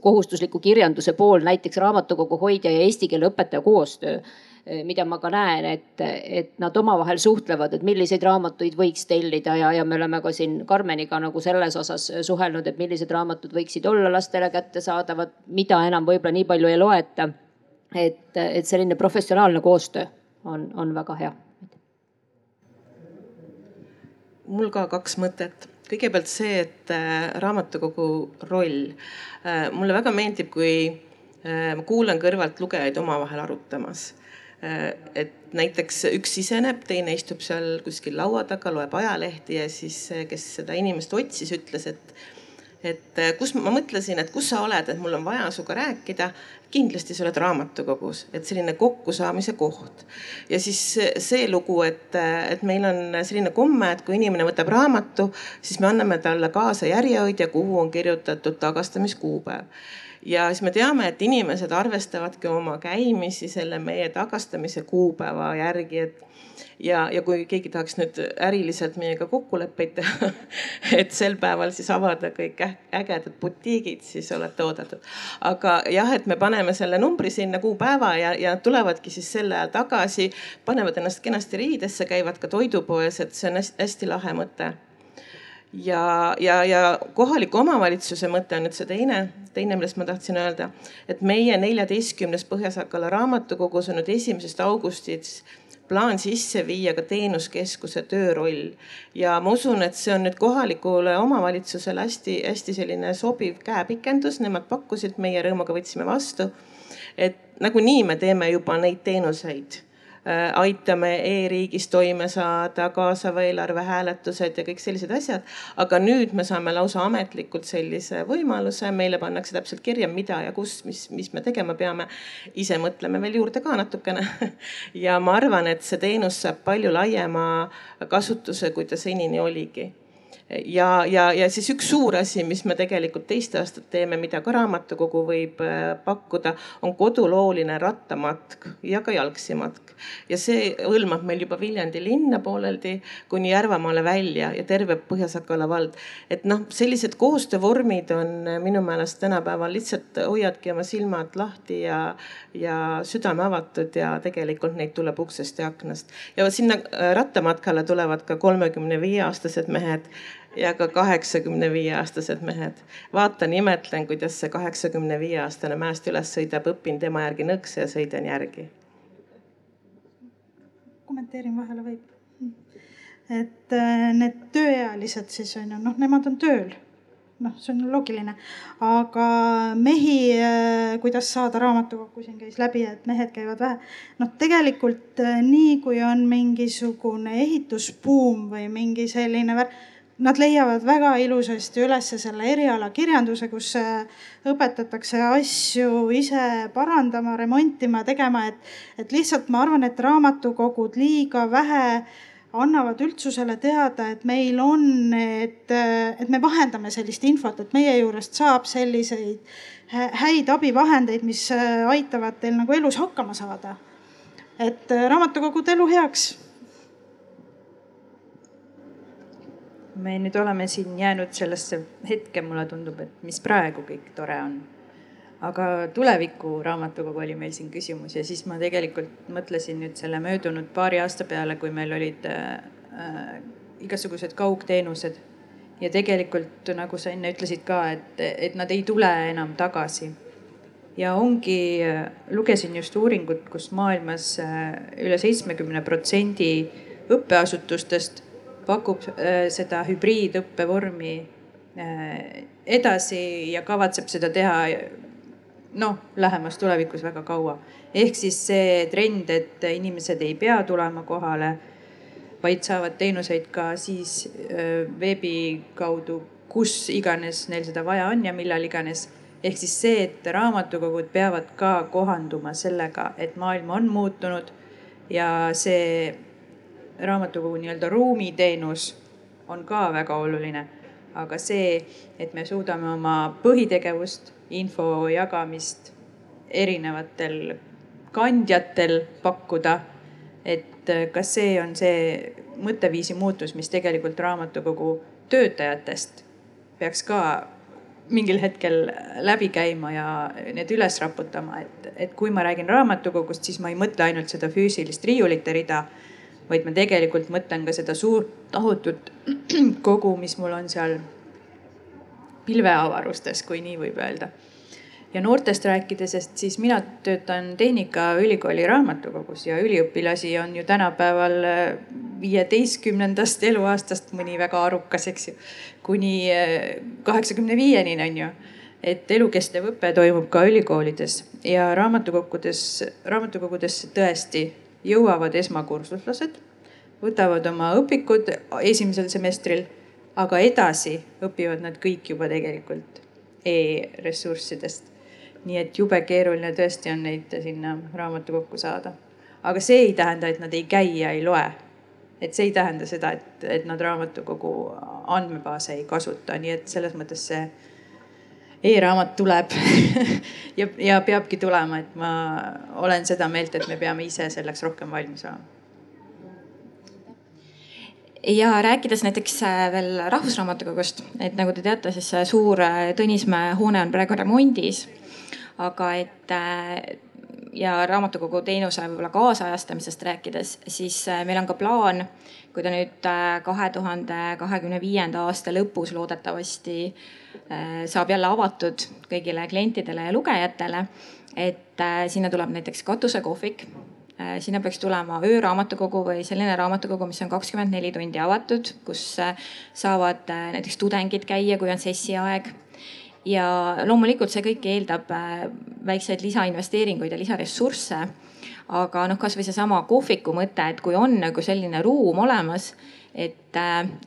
kohustusliku kirjanduse pool, näiteks raamatukogu hoidja ja eesti keele õpetaja koostöö mida ma ka näen, et, et nad omavahel suhtlevad, et milliseid raamatuid võiks tellida ja, ja me oleme ka siin Karmeniga nagu selles osas suhelnud, et millised raamatud võiksid olla lastele kättesaadavad, mida enam võib-olla nii palju ei loeta. et, et selline professionaalne koostöö on, on väga hea.
mul ka kaks mõtet kõigepealt see, et äh, raamatukogu roll. Äh, mulle väga meeldib, kui äh, ma kuulan kõrvalt lugejaid omavahel arutamas Äh, et näiteks üks siseneb, teine istub seal kuskil laua taga, loeb ajalehti ja siis, kes seda inimest otsis, ütles, et, et äh, kus ma mõtlesin, et kus sa oled, et mul on vaja sinuga rääkida. kindlasti sa oled raamatukogus, et selline kokkusaamise koht. ja siis see lugu, et, et meil on selline komme, et kui inimene võtab raamatu, siis me anname talle kaasa järjehoidja, kuhu on kirjutatud tagastamiskuupäev ja siis me teame, et inimesed arvestavadki oma käimisi selle meie tagastamise kuupäeva järgi, et ja, ja kui keegi tahaks nüüd äriliselt meiega kokkuleppeid teha et sel päeval siis avada kõik ägedad butiigid, siis olete oodatud. aga jah, et me paneme selle numbri sinna kuupäeva ja, ja tulevadki siis sel ajal tagasi, panevad ennast kenasti riidesse, käivad ka toidupoes, et see on hästi, hästi lahe mõte ja, ja, ja kohaliku omavalitsuse mõte on nüüd see teine, teine, millest ma tahtsin öelda, et meie neljateistkümnes Põhja-Sakala raamatukogus on nüüd esimesest augustist plaan sisse viia ka teenuskeskuse tööroll ja ma usun, et see on nüüd kohalikule omavalitsusele hästi-hästi selline sobiv käepikendus, nemad pakkusid, meie rõõmuga võtsime vastu. et nagunii me teeme juba neid teenuseid aitame e-riigis toime saada, kaasava eelarve hääletused ja kõik sellised asjad. aga nüüd me saame lausa ametlikult sellise võimaluse, meile pannakse täpselt kirja, mida ja kus, mis, mis me tegema peame. ise mõtleme veel juurde ka natukene ja ma arvan, et see teenus saab palju laiema kasutuse, kui ta senini oligi ja, ja, ja siis üks suur asi, mis me tegelikult teist aastat teeme, mida ka raamatukogu võib äh, pakkuda, on kodulooline rattamatk ja ka jalgsi matk. ja see hõlmab meil juba Viljandi linna pooleldi kuni Järvamaale välja ja terve Põhja-Sakala vald. et noh, sellised koostöövormid on äh, minu meelest tänapäeval lihtsalt hoiadki oma silmad lahti ja, ja südame avatud ja tegelikult neid tuleb uksest ja aknast. ja sinna äh, rattamatkale tulevad ka kolmekümne viie aastased mehed ja ka kaheksakümne viie aastased mehed. vaatan, imetlen, kuidas see kaheksakümne viie aastane mäest üles sõidab, õpin tema järgi nõkse ja sõidan järgi.
kommenteerin vahele võib. et äh, need tööealised siis on ju, noh, nemad on tööl noh, see on loogiline, aga mehi, äh, kuidas saada raamatukokku, siin käis läbi, et mehed käivad vähe. noh, tegelikult äh, nii kui on mingisugune ehitusbuum või mingi selline värk nad leiavad väga ilusasti üles selle eriala kirjanduse, kus äh, õpetatakse asju ise parandama, remontima, tegema, et, et lihtsalt ma arvan, et raamatukogud liiga vähe annavad üldsusele teada, et meil on, et, et me vahendame sellist infot, et meie juurest saab selliseid häid abivahendeid, mis äh, aitavad teil nagu elus hakkama saada. et äh, raamatukogud elu heaks
me nüüd oleme siin jäänud sellesse hetke, mulle tundub, et mis praegu kõik tore on. aga tuleviku raamatukogu oli meil siin küsimus ja siis ma tegelikult mõtlesin nüüd selle möödunud paari aasta peale, kui meil olid äh, igasugused kaugteenused. ja tegelikult nagu sa enne ütlesid ka, et, et nad ei tule enam tagasi. ja ongi, lugesin just uuringut, kus maailmas üle seitsmekümne protsendi õppeasutustest pakub seda hübriidõppevormi edasi ja kavatseb seda teha noh, lähemas tulevikus väga kaua. ehk siis see trend, et inimesed ei pea tulema kohale, vaid saavad teenuseid ka siis veebi kaudu, kus iganes neil seda vaja on ja millal iganes. ehk siis see, et raamatukogud peavad ka kohanduma sellega, et maailm on muutunud ja see raamatukogu nii-öelda ruumiteenus on ka väga oluline. aga see, et me suudame oma põhitegevust info jagamist erinevatel kandjatel pakkuda. et kas see on see mõtteviisi muutus, mis tegelikult raamatukogu töötajatest peaks ka mingil hetkel läbi käima ja need üles raputama, et, et kui ma räägin raamatukogust, siis ma ei mõtle ainult seda füüsilist riiulite rida, vaid ma tegelikult mõtlen ka seda suurt tohutut kogu, mis mul on seal pilveavarustes, kui nii võib öelda. ja noortest rääkides, sest siis mina töötan Tehnikaülikooli raamatukogus ja üliõpilasi on ju tänapäeval äh, viieteistkümnendast eluaastast mõni väga arukas, eks ju, kuni äh, kaheksakümne viieni on ju et elukestev õpe toimub ka ülikoolides ja raamatukokkudes, raamatukogudesse tõesti jõuavad esmakursuslased, võtavad oma õpikud esimesel semestril aga edasi õpivad nad kõik juba tegelikult e-ressurssidest. nii et jube keeruline tõesti on neid sinna raamatukokku saada. aga see ei tähenda, et nad ei käi ja ei loe. et see ei tähenda seda, et, et nad raamatukogu andmebaase ei kasuta, nii et selles mõttes see e-raamat tuleb ja, ja peabki tulema, et ma olen seda meelt, et me peame ise selleks rohkem valmis olema
ja rääkides näiteks äh, veel Rahvusraamatukogust, et nagu te teate, siis see suur äh, Tõnismäe hoone on praegu remondis. aga et äh, ja raamatukogu teenuse võib-olla kaasajastamisest rääkides, siis meil on ka plaan, kui ta nüüd kahe tuhande kahekümne viienda aasta lõpus loodetavasti saab jälle avatud kõigile klientidele ja lugejatele, et sinna tuleb näiteks katusekohvik Äh, sinna peaks tulema ööraamatukogu või selline raamatukogu, mis on kakskümmend neli tundi avatud, kus äh, saavad äh, näiteks tudengid käia, kui on sessiaeg. ja loomulikult see kõik eeldab väikseid lisainvesteeringuid ja lisaressursse. aga noh, kasvõi seesama kohviku mõte, et kui on nagu selline ruum olemas et,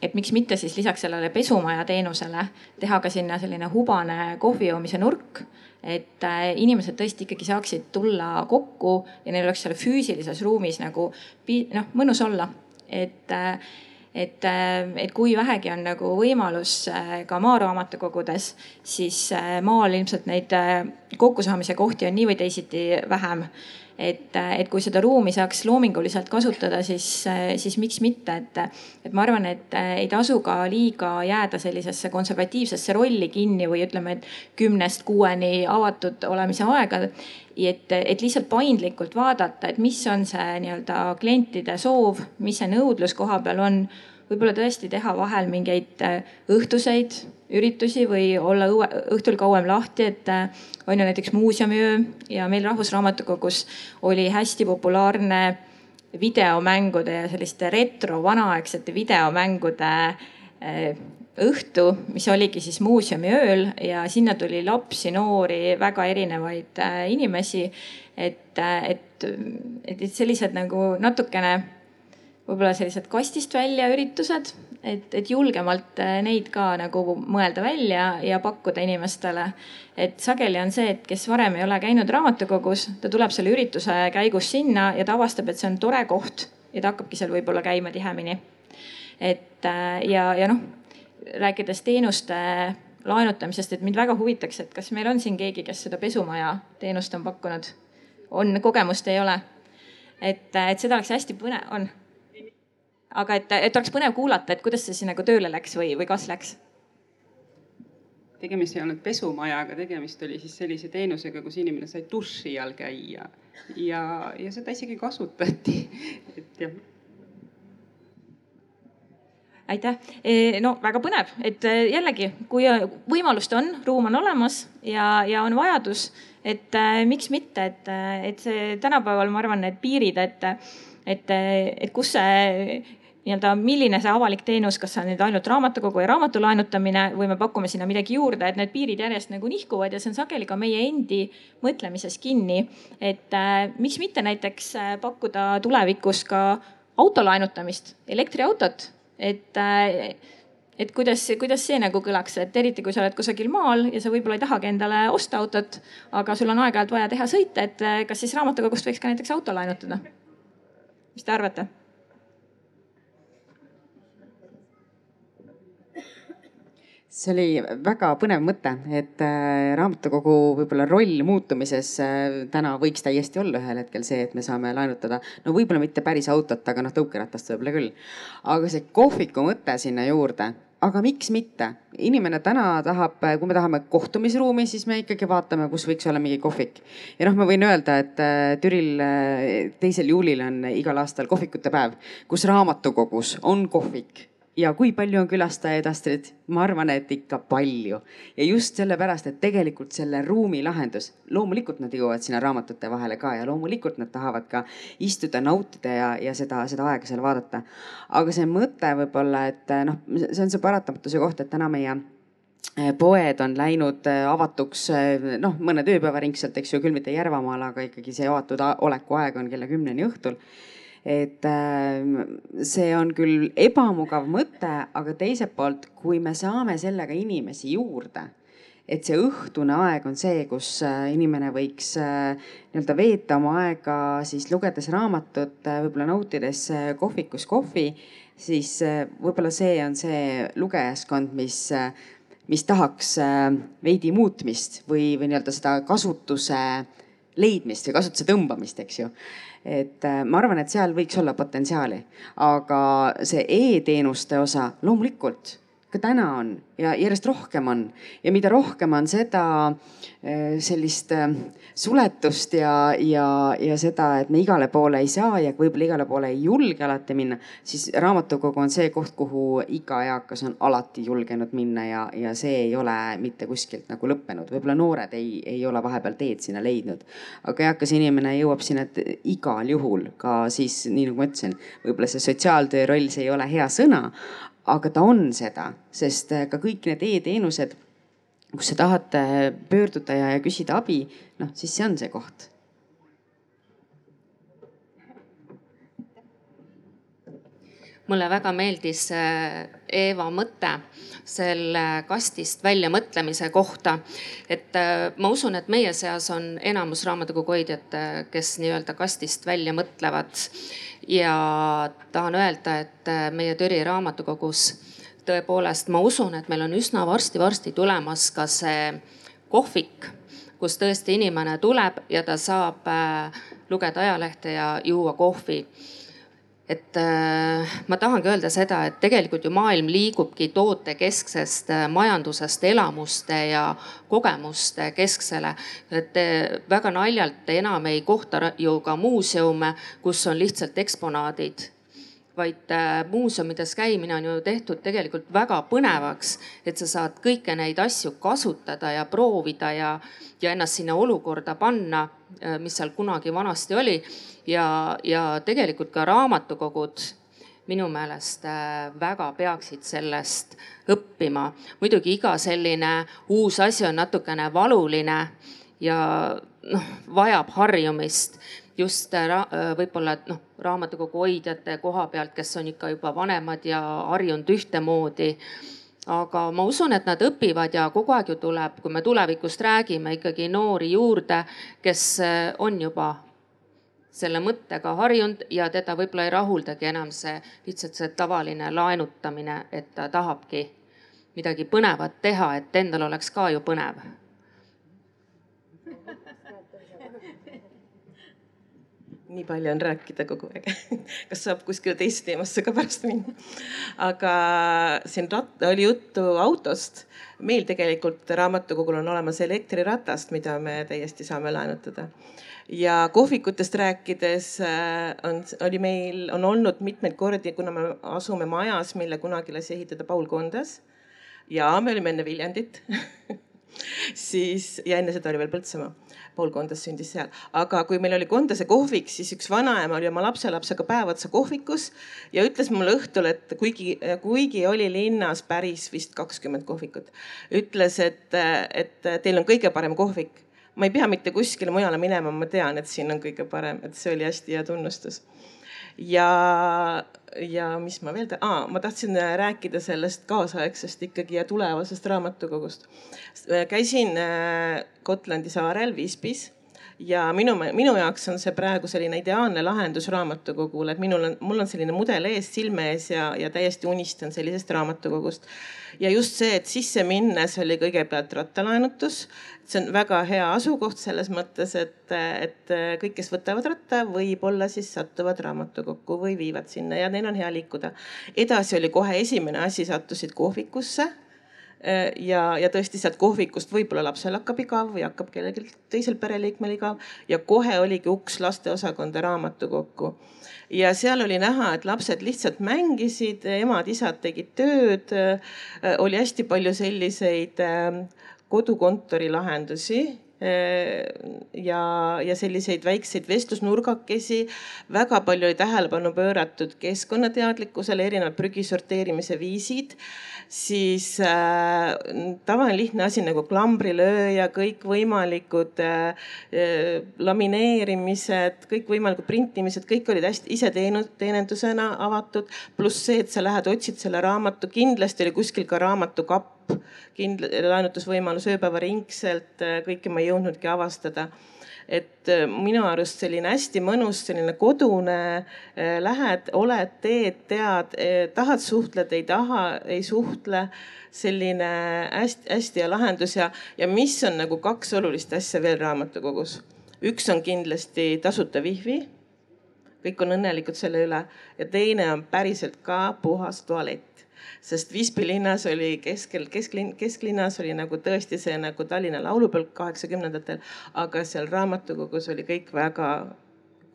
et miks mitte siis lisaks sellele pesumaja teenusele teha ka sinna selline hubane kohvi joomise nurk et äh, inimesed tõesti ikkagi saaksid tulla kokku ja neil oleks seal füüsilises ruumis nagu noh, mõnus olla, et äh, et, äh, et kui vähegi on nagu võimalus ka maaraamatukogudes, siis maal ilmselt neid kokkusaamise kohti on nii või teisiti vähem et, et kui seda ruumi saaks loominguliselt kasutada, siis, siis miks mitte, et, et ma arvan, et ei tasu ka liiga jääda sellisesse konservatiivsesse rolli kinni või ütleme, et kümnest kuueni avatud olemise aega. et, et lihtsalt paindlikult vaadata, et mis on see nii-öelda klientide soov, mis see nõudlus koha peal on võib-olla tõesti teha vahel mingeid õhtuseid üritusi või olla õue, õhtul kauem lahti, et äh, on ju näiteks muuseumiöö ja meil Rahvusraamatukogus oli hästi populaarne videomängude ja selliste retro vanaaegsete videomängude äh, õhtu, mis oligi siis muuseumiööl ja sinna tuli lapsi, noori, väga erinevaid äh, inimesi. et, et, et sellised nagu natukene võib-olla sellised kastist välja üritused, et, et julgemalt äh, neid ka nagu mõelda välja ja pakkuda inimestele. et sageli on see, et kes varem ei ole käinud raamatukogus, ta tuleb selle ürituse käigus sinna ja ta avastab, et see on tore koht ja ta hakkabki seal võib-olla käima tihemini. et äh, ja, ja noh, rääkides teenuste laenutamisest, et mind väga huvitaks, et kas meil on siin keegi, kes seda pesumaja teenust on pakkunud? on, kogemust ei ole? et, et seda oleks hästi põnev, on aga et, et oleks põnev kuulata, et kuidas see siis nagu tööle läks või, või kas läks?
tegemist ei olnud pesumajaga, tegemist oli siis sellise teenusega, kus inimene sai duši all käia. Ja, ja seda isegi kasutati, et jah.
Aitäh, no väga põnev, et jällegi, kui võimalust on, ruum on olemas ja, ja on vajadus, et miks mitte, et, et see tänapäeval ma arvan, need piirid, et, et, et kus see nii-öelda, milline see avalik teenus, kas see on nüüd ainult raamatukogu ja raamatu laenutamine või me pakume sinna midagi juurde, et need piirid järjest nagu nihkuvad ja see on sageli ka meie endi mõtlemises kinni. et äh, miks mitte näiteks äh, pakkuda tulevikus ka auto laenutamist, elektriautot, et äh, et kuidas, kuidas see nagu kõlaks, et eriti kui sa oled kusagil maal ja sa võib-olla ei tahagi endale osta autot, aga sul on aeg-ajalt vaja teha sõite, et äh, kas siis raamatukogust võiks ka näiteks auto laenutada? mis te arvate?
See oli väga põnev mõte, et äh, raamatukogu võib-olla roll muutumises äh, täna võiks täiesti olla ühel hetkel see, et me saame laenutada, no võib-olla mitte päris autot, aga noh, tõukeratast võib-olla küll. aga see kohviku mõte sinna juurde, aga miks mitte? inimene täna tahab, kui me tahame kohtumisruumi, siis me ikkagi vaatame, kus võiks olla mingi kohvik. ja noh, ma võin öelda, et äh, Türil teisel juulil on igal aastal kohvikute päev, kus raamatukogus on kohvik ja kui palju on külastajaid, Astrid? ma arvan, et ikka palju. ja just sellepärast, et tegelikult selle ruumi lahendus, loomulikult nad jõuavad sinna raamatute vahele ka ja loomulikult nad tahavad ka istuda, nautida ja, ja seda, seda aega seal vaadata. aga see mõte võib-olla, et noh, see on see paratamatuse koht, et täna meie eh, poed on läinud eh, avatuks eh, noh, mõned ööpäevaringselt, eks ju, küll mitte Järvamaal, aga ikkagi see avatud oleku aeg on kella kümneni õhtul et ähm, see on küll ebamugav mõte, aga teiselt poolt, kui me saame sellega inimesi juurde, et see õhtune aeg on see, kus äh, inimene võiks äh, nii-öelda veeta oma aega siis lugedes raamatut, äh, võib-olla nautides kohvikus kohvi, siis võib-olla see on see lugejaskond, mis mis tahaks veidi muutmist või, või nii-öelda seda kasutuse leidmist või kasutuse tõmbamist, eks ju et äh, ma arvan, et seal võiks olla potentsiaali, aga see e-teenuste osa loomulikult ka täna on ja järjest rohkem on ja mida rohkem on seda äh, sellist äh, suletust ja, ja, ja seda, et me igale poole ei saa ja võib-olla igale poole ei julge alati minna, siis raamatukogu on see koht, kuhu iga eakas on alati julgenud minna ja, ja see ei ole mitte kuskilt nagu lõppenud. võib-olla noored ei, ei ole vahepeal teed sinna leidnud, aga eakas inimene jõuab sinna igal juhul ka siis, nii nagu ma ütlesin, võib-olla see sotsiaaltöö roll, see ei ole hea sõna, aga ta on seda, sest äh, ka kõik need e-teenused, kus sa tahad äh, pöörduda ja, ja küsida abi, noh siis see on see koht
mulle väga meeldis äh, Eeva mõte selle kastist väljamõtlemise kohta. et ma usun, et meie seas on enamus raamatukogu hoidjad, kes nii-öelda kastist välja mõtlevad ja tahan öelda, et äh, meie Türi raamatukogus tõepoolest ma usun, et meil on üsna varsti-varsti tulemas ka see kohvik, kus tõesti inimene tuleb ja ta saab äh, lugeda ajalehte ja juua kohvi et äh, ma tahangi öelda seda, et tegelikult ju maailm liigubki tootekesksest äh, majandusest elamuste ja kogemuste kesksele. et äh, väga naljalt enam ei kohta ju ka muuseume, kus on lihtsalt eksponaadid vaid muuseumides käimine on ju tehtud tegelikult väga põnevaks, et sa saad kõiki neid asju kasutada ja proovida ja, ja ennast sinna olukorda panna, mis seal kunagi vanasti oli. ja, ja tegelikult ka raamatukogud minu meelest äh, väga peaksid sellest õppima. muidugi iga selline uus asi on natukene valuline ja noh, vajab harjumist just äh, äh, võib-olla noh, raamatukogu hoidjate koha pealt, kes on ikka juba vanemad ja harjunud ühtemoodi. Aga ma usun, et nad õpivad ja kogu aeg ju tuleb, kui me tulevikust räägime, ikkagi noori juurde, kes äh, on juba selle mõttega harjunud ja teda võib-olla ei rahuldagi enam see lihtsalt see tavaline laenutamine, et ta tahabki midagi põnevat teha, et endal oleks ka ju põnev
nii palju on rääkida kogu aeg kas saab kuskile teise teemasse ka pärast minna? aga siin rat-, oli juttu autost. meil tegelikult raamatukogul on olemas elektriratast, mida me täiesti saame laenutada. ja kohvikutest rääkides äh, on, oli meil, on olnud mitmeid kordi, kuna me asume majas, mille kunagi lasi ehitada Paul Kondas. ja me olime enne Viljandit siis ja enne seda oli veel Põltsamaa Paul Kondas sündis seal, aga kui meil oli Kondase kohvik, siis üks vanaema oli oma lapselapsega päev otsa kohvikus ja ütles mulle õhtul, et kuigi, kuigi oli linnas päris vist kakskümmend kohvikut, ütles, et, et teil on kõige parem kohvik. ma ei pea mitte kuskile mujale minema, ma tean, et siin on kõige parem, et see oli hästi hea tunnustus ja, ja mis ma veel, ma tahtsin rääkida sellest kaasaegsest ikkagi ja tulevasest raamatukogust. käisin Gotlandi saarel Visbis ja minu, minu jaoks on see praegu selline ideaalne lahendus raamatukogule, et minul on, mul on selline mudel ees, silme ees ja, ja täiesti unistan sellisest raamatukogust. ja just see, et sisse minnes oli kõigepealt rattalaenutus. see on väga hea asukoht selles mõttes, et, et kõik, kes võtavad ratta, võib-olla siis satuvad raamatukokku või viivad sinna ja neil on hea liikuda. edasi oli kohe esimene asi, sattusid kohvikusse ja, ja tõesti sealt kohvikust võib-olla lapsel hakkab igav või hakkab kellelgi teisel pereliikmel igav ja kohe oligi uks lasteosakonda raamatukokku. ja seal oli näha, et lapsed lihtsalt mängisid, emad-isad tegid tööd. Äh, oli hästi palju selliseid äh, kodukontori lahendusi ja, ja selliseid väikseid vestlusnurgakesi. väga palju oli tähelepanu pööratud keskkonnateadlikkusele, erinevad prügi sorteerimise viisid siis äh, tavaline lihtne asi nagu klambrilööja, kõikvõimalikud äh, lamineerimised, kõikvõimalikud printimised, kõik olid hästi iseteenindusena avatud. pluss see, et sa lähed, otsid selle raamatu, kindlasti oli kuskil ka raamatukapp, kindla-, laenutusvõimalus ööpäevaringselt, äh, kõike ma ei jõudnudki avastada et äh, minu arust selline hästi mõnus, selline kodune, äh, lähed, oled, teed, tead, tahad, suhtled, ei taha, ei suhtle. selline hästi-hästi hea lahendus ja, ja mis on nagu kaks olulist asja veel raamatukogus. üks on kindlasti tasuta wifi kõik on õnnelikud selle üle ja teine on päriselt ka puhas tualett sest Visby linnas oli keskel, kesklinn, kesklinnas oli nagu tõesti see nagu Tallinna laulupõlk kaheksakümnendatel, aga seal raamatukogus oli kõik väga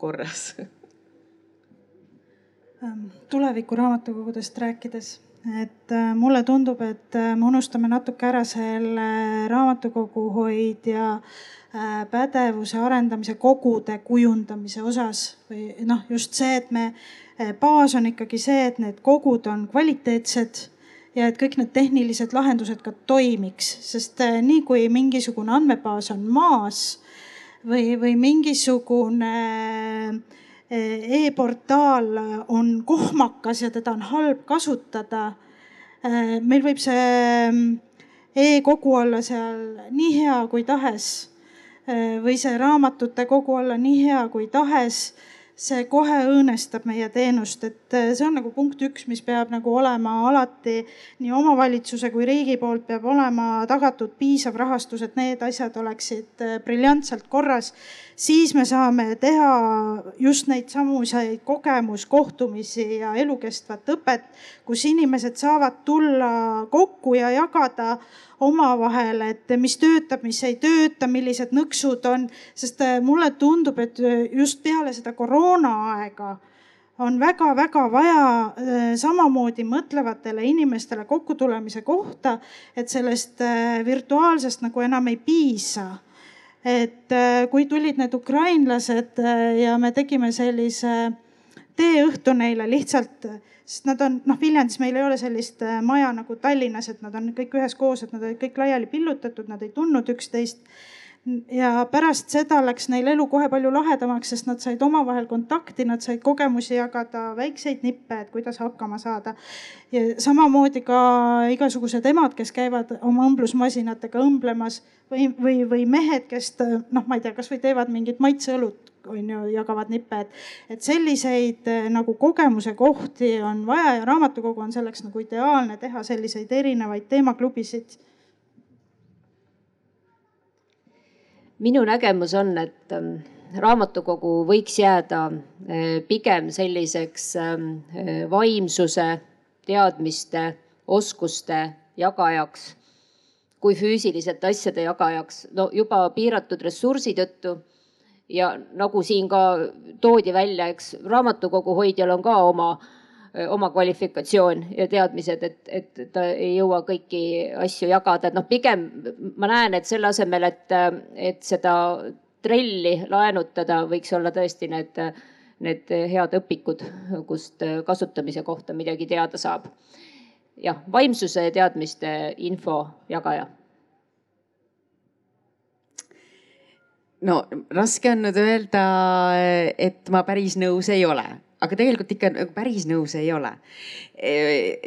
korras.
Ähm, tuleviku raamatukogudest rääkides, et äh, mulle tundub, et äh, me unustame natuke ära selle raamatukoguhoid ja äh, pädevuse arendamise kogude kujundamise osas või noh, just see, et me Eh, baas on ikkagi see, et need kogud on kvaliteetsed ja et kõik need tehnilised lahendused ka toimiks, sest eh, nii kui mingisugune andmebaas on maas või, või mingisugune e-portaal on kohmakas ja teda on halb kasutada. meil võib see mm, e-kogu olla seal nii hea kui tahes või see raamatute kogu olla nii hea kui tahes see kohe õõnestab meie teenust, et äh, see on nagu punkt üks, mis peab nagu olema alati nii omavalitsuse kui riigi poolt peab olema tagatud piisav rahastus, et need asjad oleksid äh, briljantselt korras. Siis me saame teha just neid samuseid kogemuskohtumisi ja elukestvat õpet, kus inimesed saavad tulla kokku ja jagada omavahel, et mis töötab, mis ei tööta, millised nõksud on, sest äh, mulle tundub, et äh, just peale seda koroonaaega on väga-väga vaja äh, samamoodi mõtlevatele inimestele kokkutulemise kohta, et sellest virtuaalsest nagu enam ei piisa et kui tulid need ukrainlased ja me tegime sellise teeõhtu neile lihtsalt sest nad on noh, Viljandis meil ei ole sellist äh, maja nagu Tallinnas, et nad on kõik üheskoos, et nad olid kõik laiali pillutatud, nad ei tundnud üksteist. Ja pärast seda läks neil elu kohe palju lahedamaks, sest nad said omavahel kontakti, nad said kogemusi jagada, väikseid nippe, et kuidas hakkama saada. ja samamoodi ka igasugused emad, kes käivad oma õmblusmasinatega õmblemas või, või, või mehed, kes noh, ma ei tea, kasvõi teevad mingit maitseõlut on ju, jagavad nippe, et, et selliseid eh, nagu kogemuse kohti on vaja ja raamatukogu on selleks nagu ideaalne teha selliseid erinevaid teemaklubisid.
Minu nägemus on, et ähm, raamatukogu võiks jääda pigem selliseks vaimsuse, teadmiste, oskuste jagajaks kui füüsiliselt asjade jagajaks. no juba piiratud ressursi tõttu ja nagu siin ka toodi välja, eks raamatukogu hoidjal on ka oma, oma kvalifikatsioon ja teadmised, et, et ta ei jõua kõiki asju jagada, et noh, pigem ma näen, et selle asemel, et, et seda trelli laenutada, võiks olla tõesti need, need head õpikud, kust kasutamise kohta midagi teada saab. jah, vaimsuse teadmiste info jagaja.
No raske on nüüd öelda, et ma päris nõus ei ole, aga tegelikult ikka nagu päris nõus ei ole.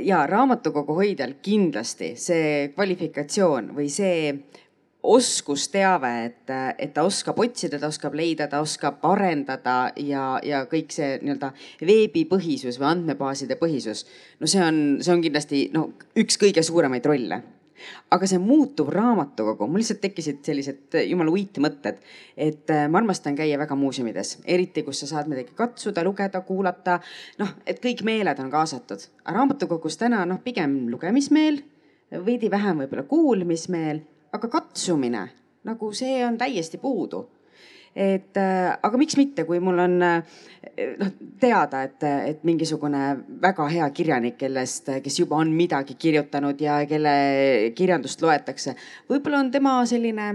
ja raamatukogu hoidjal kindlasti see kvalifikatsioon või see oskusteave, et, et ta oskab otsida, ta oskab leida, ta oskab arendada ja, ja kõik see nii-öelda veebipõhisus või andmebaaside põhisus. no see on, see on kindlasti no üks kõige suuremaid rolle aga see muutuv raamatukogu, mul lihtsalt tekkisid sellised jumala uiti mõtted, et äh, ma armastan käia väga muuseumides, eriti kus sa saad midagi katsuda, lugeda, kuulata. noh, et kõik meeled on kaasatud, aga raamatukogus täna noh, pigem lugemismeel, veidi vähem võib-olla kuulmismeel, aga katsumine nagu see on täiesti puudu et äh, aga miks mitte, kui mul on äh, noh teada, et, et mingisugune väga hea kirjanik, kellest, kes juba on midagi kirjutanud ja kelle kirjandust loetakse, võib-olla on tema selline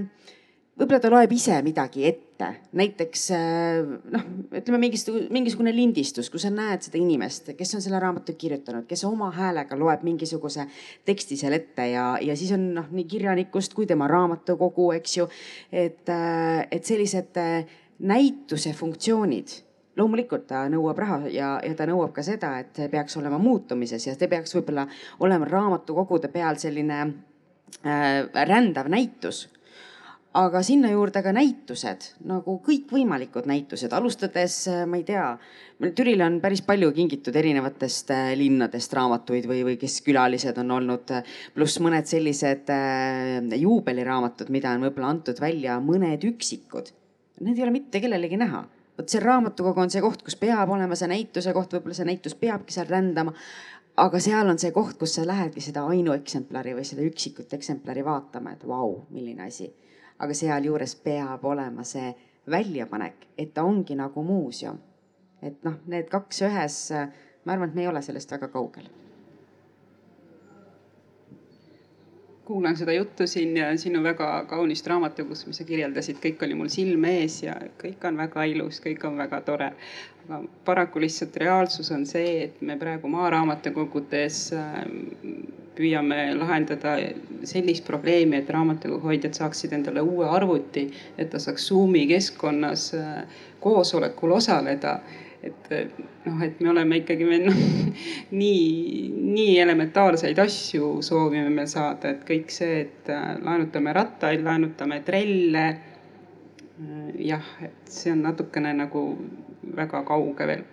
võib-olla ta loeb ise midagi ette, näiteks äh, noh, ütleme mingisugune, mingisugune lindistus, kus sa näed seda inimest, kes on selle raamatu kirjutanud, kes oma häälega loeb mingisuguse teksti seal ette ja, ja siis on noh, nii kirjanikust kui tema raamatukogu, eks ju. et, äh, et sellised äh, näituse funktsioonid loomulikult ta nõuab raha ja, ja ta nõuab ka seda, et see peaks olema muutumises ja see peaks võib-olla olema raamatukogude peal selline äh, rändav näitus aga sinna juurde ka näitused nagu kõikvõimalikud näitused, alustades, äh, ma ei tea, Türile on päris palju kingitud erinevatest äh, linnadest raamatuid või, või kes külalised on olnud. pluss mõned sellised äh, juubeliraamatud, mida on võib-olla antud välja mõned üksikud. Need ei ole mitte kellelegi näha vot see raamatukogu on see koht, kus peab olema see näituse koht, võib-olla see näitus peabki seal rändama. Aga seal on see koht, kus sa lähedki seda ainueksemplari või seda üksikut eksemplari vaatama, et vau, milline asi aga sealjuures peab olema see väljapanek, et ta ongi nagu muuseum. et noh, need kaks ühes, ma arvan, et me ei ole sellest väga kaugel
kuulan seda juttu siin ja sinu väga kaunist raamatukogust, mis sa kirjeldasid, kõik oli mul silme ees ja kõik on väga ilus, kõik on väga tore. aga paraku lihtsalt reaalsus on see, et me praegu maaraamatukogudes ähm, püüame lahendada sellist probleemi, et raamatukoguhoidjad saaksid endale uue arvuti, et ta saaks Zoomi keskkonnas äh, koosolekul osaleda et noh, et me oleme ikkagi veel noh, nii, nii elementaarseid asju soovime me saada, et kõik see, et äh, laenutame rattaid, laenutame trelle. Äh, jah, et see on natukene nagu väga kauge veel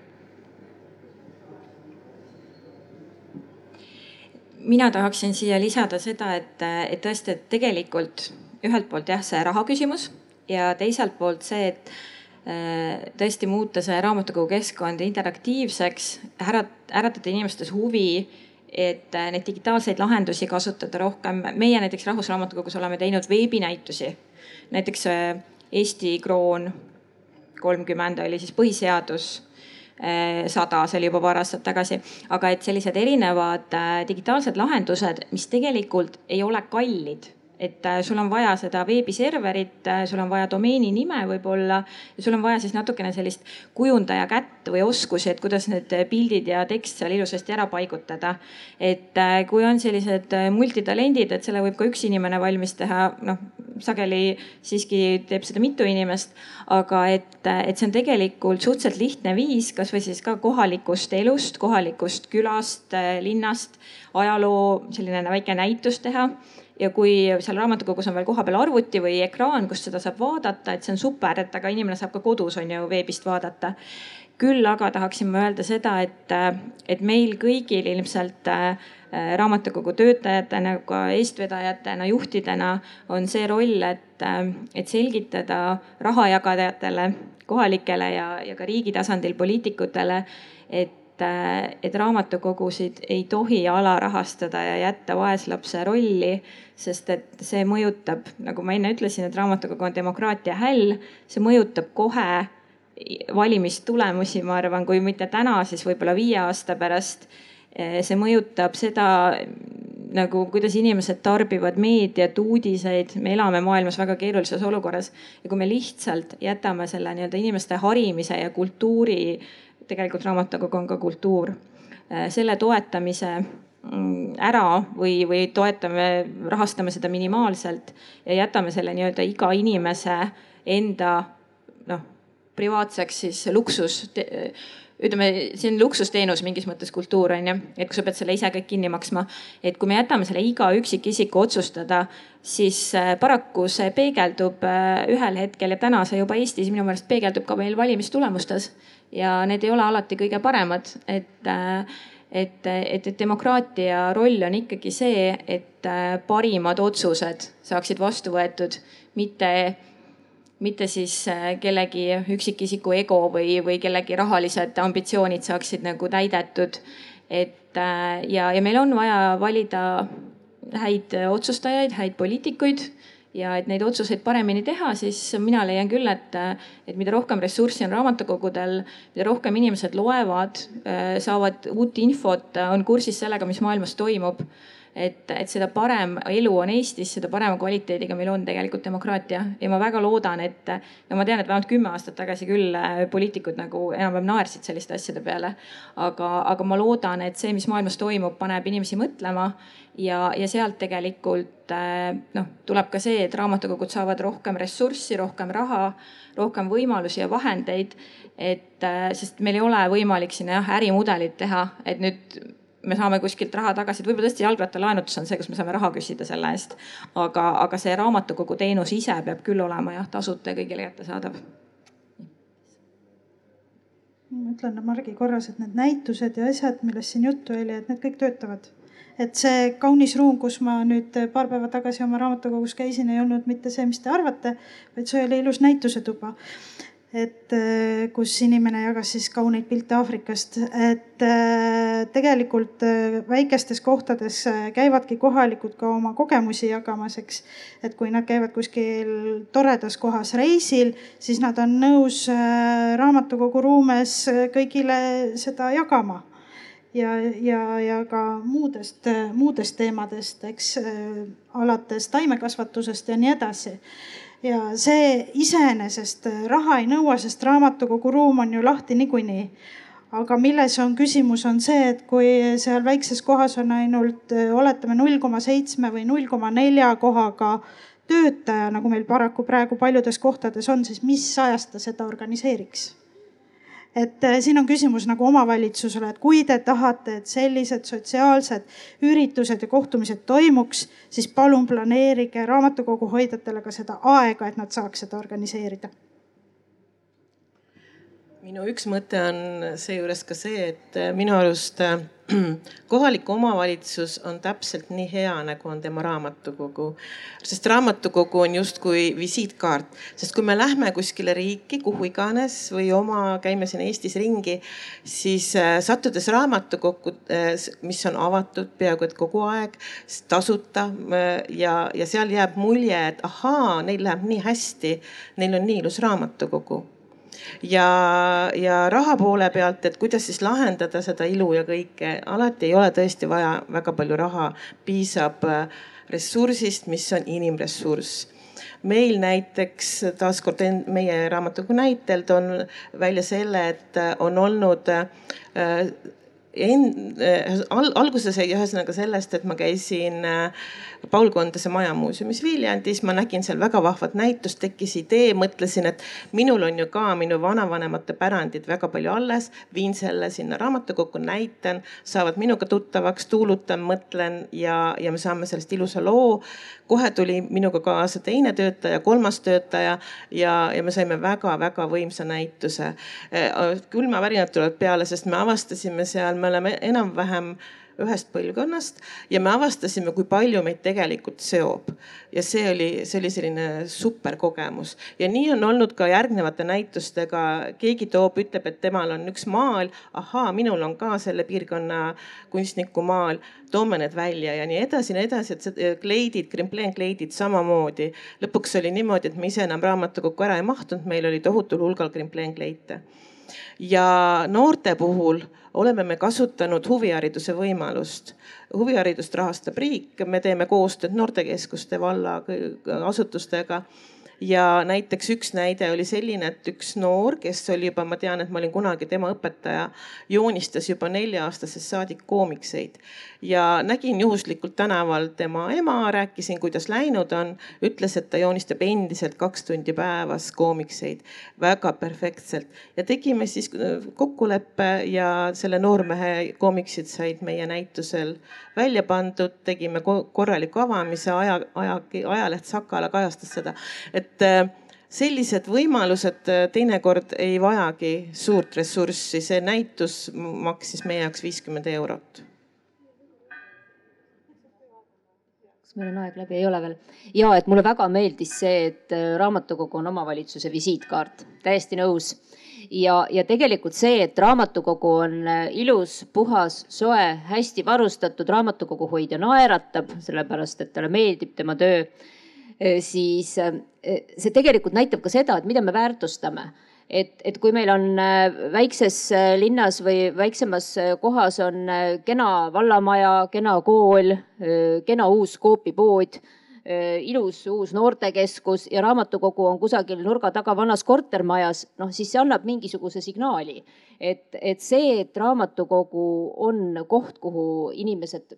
mina tahaksin siia lisada seda, et, et tõesti, et tegelikult ühelt poolt jah, see raha küsimus ja teiselt poolt see, et tõesti muuta see raamatukogu keskkond interaktiivseks, ärat-, äratada inimestes huvi, et äh, neid digitaalseid lahendusi kasutada rohkem. meie näiteks Rahvusraamatukogus oleme teinud veebinäitusi, näiteks äh, Eesti kroon kolmkümmend oli siis põhiseadus sada, see oli juba paar aastat tagasi, aga et sellised erinevad digitaalsed lahendused, mis tegelikult ei ole kallid et äh, sul on vaja seda veebiserverit, äh, sul on vaja domeeni nime võib-olla ja sul on vaja siis natukene sellist kujundaja kätt või oskusi, et kuidas need pildid ja tekst seal ilusasti ära paigutada. et äh, kui on sellised multitalendid, et selle võib ka üks inimene valmis teha, noh sageli siiski teeb seda mitu inimest, aga et, et see on tegelikult suhteliselt lihtne viis, kasvõi siis ka kohalikust elust, kohalikust külast, linnast, ajaloo selline väike näitus teha ja kui seal raamatukogus on veel kohapeal arvuti või ekraan, kust seda saab vaadata, et see on super, et aga inimene saab ka kodus on ju veebist vaadata. küll aga tahaksin ma öelda seda, et, et meil kõigil ilmselt äh, raamatukogu töötajatena, ka eestvedajatena, juhtidena on see roll, et, äh, et selgitada rahajagajatele kohalikele ja, ja ka riigi tasandil poliitikutele, et, et raamatukogusid ei tohi alarahastada ja jätta vaeslapse rolli, sest et see mõjutab, nagu ma enne ütlesin, et raamatukogu on demokraatia häll, see mõjutab kohe valimistulemusi, ma arvan, kui mitte täna, siis võib-olla viie aasta pärast. see mõjutab seda nagu, kuidas inimesed tarbivad meediat, uudiseid, me elame maailmas väga keerulises olukorras. ja kui me lihtsalt jätame selle nii-öelda inimeste harimise ja kultuuri, tegelikult raamatukogu on ka kultuur, selle toetamise mm, ära või, või toetame, rahastame seda minimaalselt ja jätame selle nii-öelda iga inimese enda noh privaatseks siis luksus, ütleme, see on luksusteenus mingis mõttes kultuur on ju, et kui sa pead selle ise kõik kinni maksma. et kui me jätame selle iga üksikisiku otsustada, siis äh, paraku see peegeldub äh, ühel hetkel ja täna see juba Eestis minu meelest peegeldub ka meil valimistulemustes. Ja need ei ole alati kõige paremad, et äh, et, et, et demokraatia roll on ikkagi see, et parimad otsused saaksid vastu võetud, mitte mitte siis äh, kellegi üksikisiku ego või, või kellegi rahalised ambitsioonid saaksid nagu täidetud. et äh, ja, ja meil on vaja valida häid otsustajaid, häid poliitikuid ja et neid otsuseid paremini teha, siis mina leian küll, et, et mida rohkem ressurssi on raamatukogudel, mida rohkem inimesed loevad, äh, saavad uut infot, on kursis sellega, mis maailmas toimub et, et seda parem elu on Eestis, seda parema kvaliteediga meil on tegelikult demokraatia ja ma väga loodan, et no ma tean, et vähemalt kümme aastat tagasi küll äh, poliitikud nagu enam-vähem naersid selliste asjade peale. aga, aga ma loodan, et see, mis maailmas toimub, paneb inimesi mõtlema ja, ja sealt tegelikult äh, noh, tuleb ka see, et raamatukogud saavad rohkem ressurssi, rohkem raha, rohkem võimalusi ja vahendeid. et äh, sest meil ei ole võimalik sinna jah ärimudelit teha, et nüüd me saame kuskilt raha tagasi, et võib-olla tõesti jalgrattalaenutus on see, kus me saame raha küsida selle eest. aga, aga see raamatukogu teenus ise peab küll olema jah, tasuta ja kõigile kättesaadav.
ma ütlen Margi korras, et need näitused ja asjad, millest siin juttu oli, et need kõik töötavad et see kaunis ruum, kus ma nüüd paar päeva tagasi oma raamatukogus käisin, ei olnud mitte see, mis te arvate, vaid see oli ilus näitusetuba. Et äh, kus inimene jagas siis kauneid pilte Aafrikast, et äh, tegelikult väikestes kohtades käivadki kohalikud ka oma kogemusi jagamas, eks. et kui nad käivad kuskil toredas kohas reisil, siis nad on nõus raamatukogu ruumes kõigile seda jagama ja, ja, ja ka muudest, muudest teemadest, eks alates taimekasvatusest ja nii edasi ja see iseenesest raha ei nõua, sest raamatukogu ruum on ju lahti niikuinii. aga milles on küsimus, on see, et kui seal väikses kohas on ainult oletame null koma seitsme või null koma nelja kohaga töötaja, nagu meil paraku praegu paljudes kohtades on, siis mis ajast ta seda organiseeriks et äh, siin on küsimus nagu omavalitsusele, et kui te tahate, et sellised sotsiaalsed üritused ja kohtumised toimuks, siis palun planeerige raamatukogu hoidjatele ka seda aega, et nad saaks seda organiseerida
minu üks mõte on seejuures ka see, et minu arust äh, kohalik omavalitsus on täpselt nii hea, nagu on tema raamatukogu. sest raamatukogu on justkui visiitkaart, sest kui me lähme kuskile riiki, kuhu iganes või oma, käime siin Eestis ringi, siis äh, sattudes raamatukokku, äh, mis on avatud peaaegu et kogu aeg, tasuta ja, ja seal jääb mulje, et ahaa, neil läheb nii hästi, neil on nii ilus raamatukogu ja, ja raha poole pealt, et kuidas siis lahendada seda ilu ja kõike, alati ei ole tõesti vaja väga palju raha, piisab äh, ressursist, mis on inimressurss. Meil näiteks taaskord meie raamatukogu näitel toon välja selle, et äh, on olnud äh, en-, al-, alguses jäi ühesõnaga sellest, et ma käisin äh, Paul Kondase Majamuuseumis Viljandis, ma nägin seal väga vahvat näitust, tekkis idee, mõtlesin, et minul on ju ka minu vanavanemate pärandid väga palju alles, viin selle sinna raamatukokku, näitan, saavad minuga tuttavaks, tuulutan, mõtlen ja, ja me saame sellest ilusa loo. kohe tuli minuga kaasa teine töötaja, kolmas töötaja ja, ja me saime väga-väga võimsa näituse. Äh, külmavärinad tulevad peale, sest me avastasime seal, me oleme enam-vähem ühest põlvkonnast ja me avastasime, kui palju meid tegelikult seob. ja see oli, see oli selline super kogemus ja nii on olnud ka järgnevate näitustega. keegi toob, ütleb, et temal on üks maal, ahaa, minul on ka selle piirkonna kunstniku maal, toome need välja ja nii edasi ja nii edasi, et see kleidid, krimpleen kleidid samamoodi. lõpuks oli niimoodi, et me ise enam raamatukokku ära ei mahtunud, meil oli tohutul hulgal krimpleen kleite ja noorte puhul oleme me kasutanud huvihariduse võimalust. huviharidust rahastab riik, me teeme koostööd noortekeskuste, valla asutustega. Ja näiteks üks näide oli selline, et üks noor, kes oli juba, ma tean, et ma olin kunagi tema õpetaja, joonistas juba nelja-aastasest saadik koomikseid ja nägin juhuslikult tänaval tema ema, rääkisin, kuidas läinud on, ütles, et ta joonistab endiselt kaks tundi päevas koomikseid. Väga perfektselt. Ja tegime siis kokkuleppe ja selle noormehe koomiksid said meie näitusel välja pandud, tegime korraliku avamise, aja, aja, ajaleht Sakala kajastas seda, et äh, sellised võimalused äh, teinekord ei vajagi suurt ressurssi, see näitus maksis meie jaoks viiskümmend eurot.
Kas meil on aeg läbi, ei ole veel? ja et mulle väga meeldis see, et äh, raamatukogu on omavalitsuse visiitkaart, täiesti nõus. Ja, ja tegelikult see, et raamatukogu on äh, ilus, puhas, soe, hästi varustatud, raamatukogu hoidja naeratab, sellepärast et talle meeldib tema töö, äh, siis see tegelikult näitab ka seda, et mida me väärtustame et, et kui meil on väikses linnas või väiksemas kohas on kena vallamaja, kena kool, kena uus koopipood Äh, ilus uus noortekeskus ja raamatukogu on kusagil nurga taga vanas kortermajas, noh siis see annab mingisuguse signaali. et, et see, et raamatukogu on koht, kuhu inimesed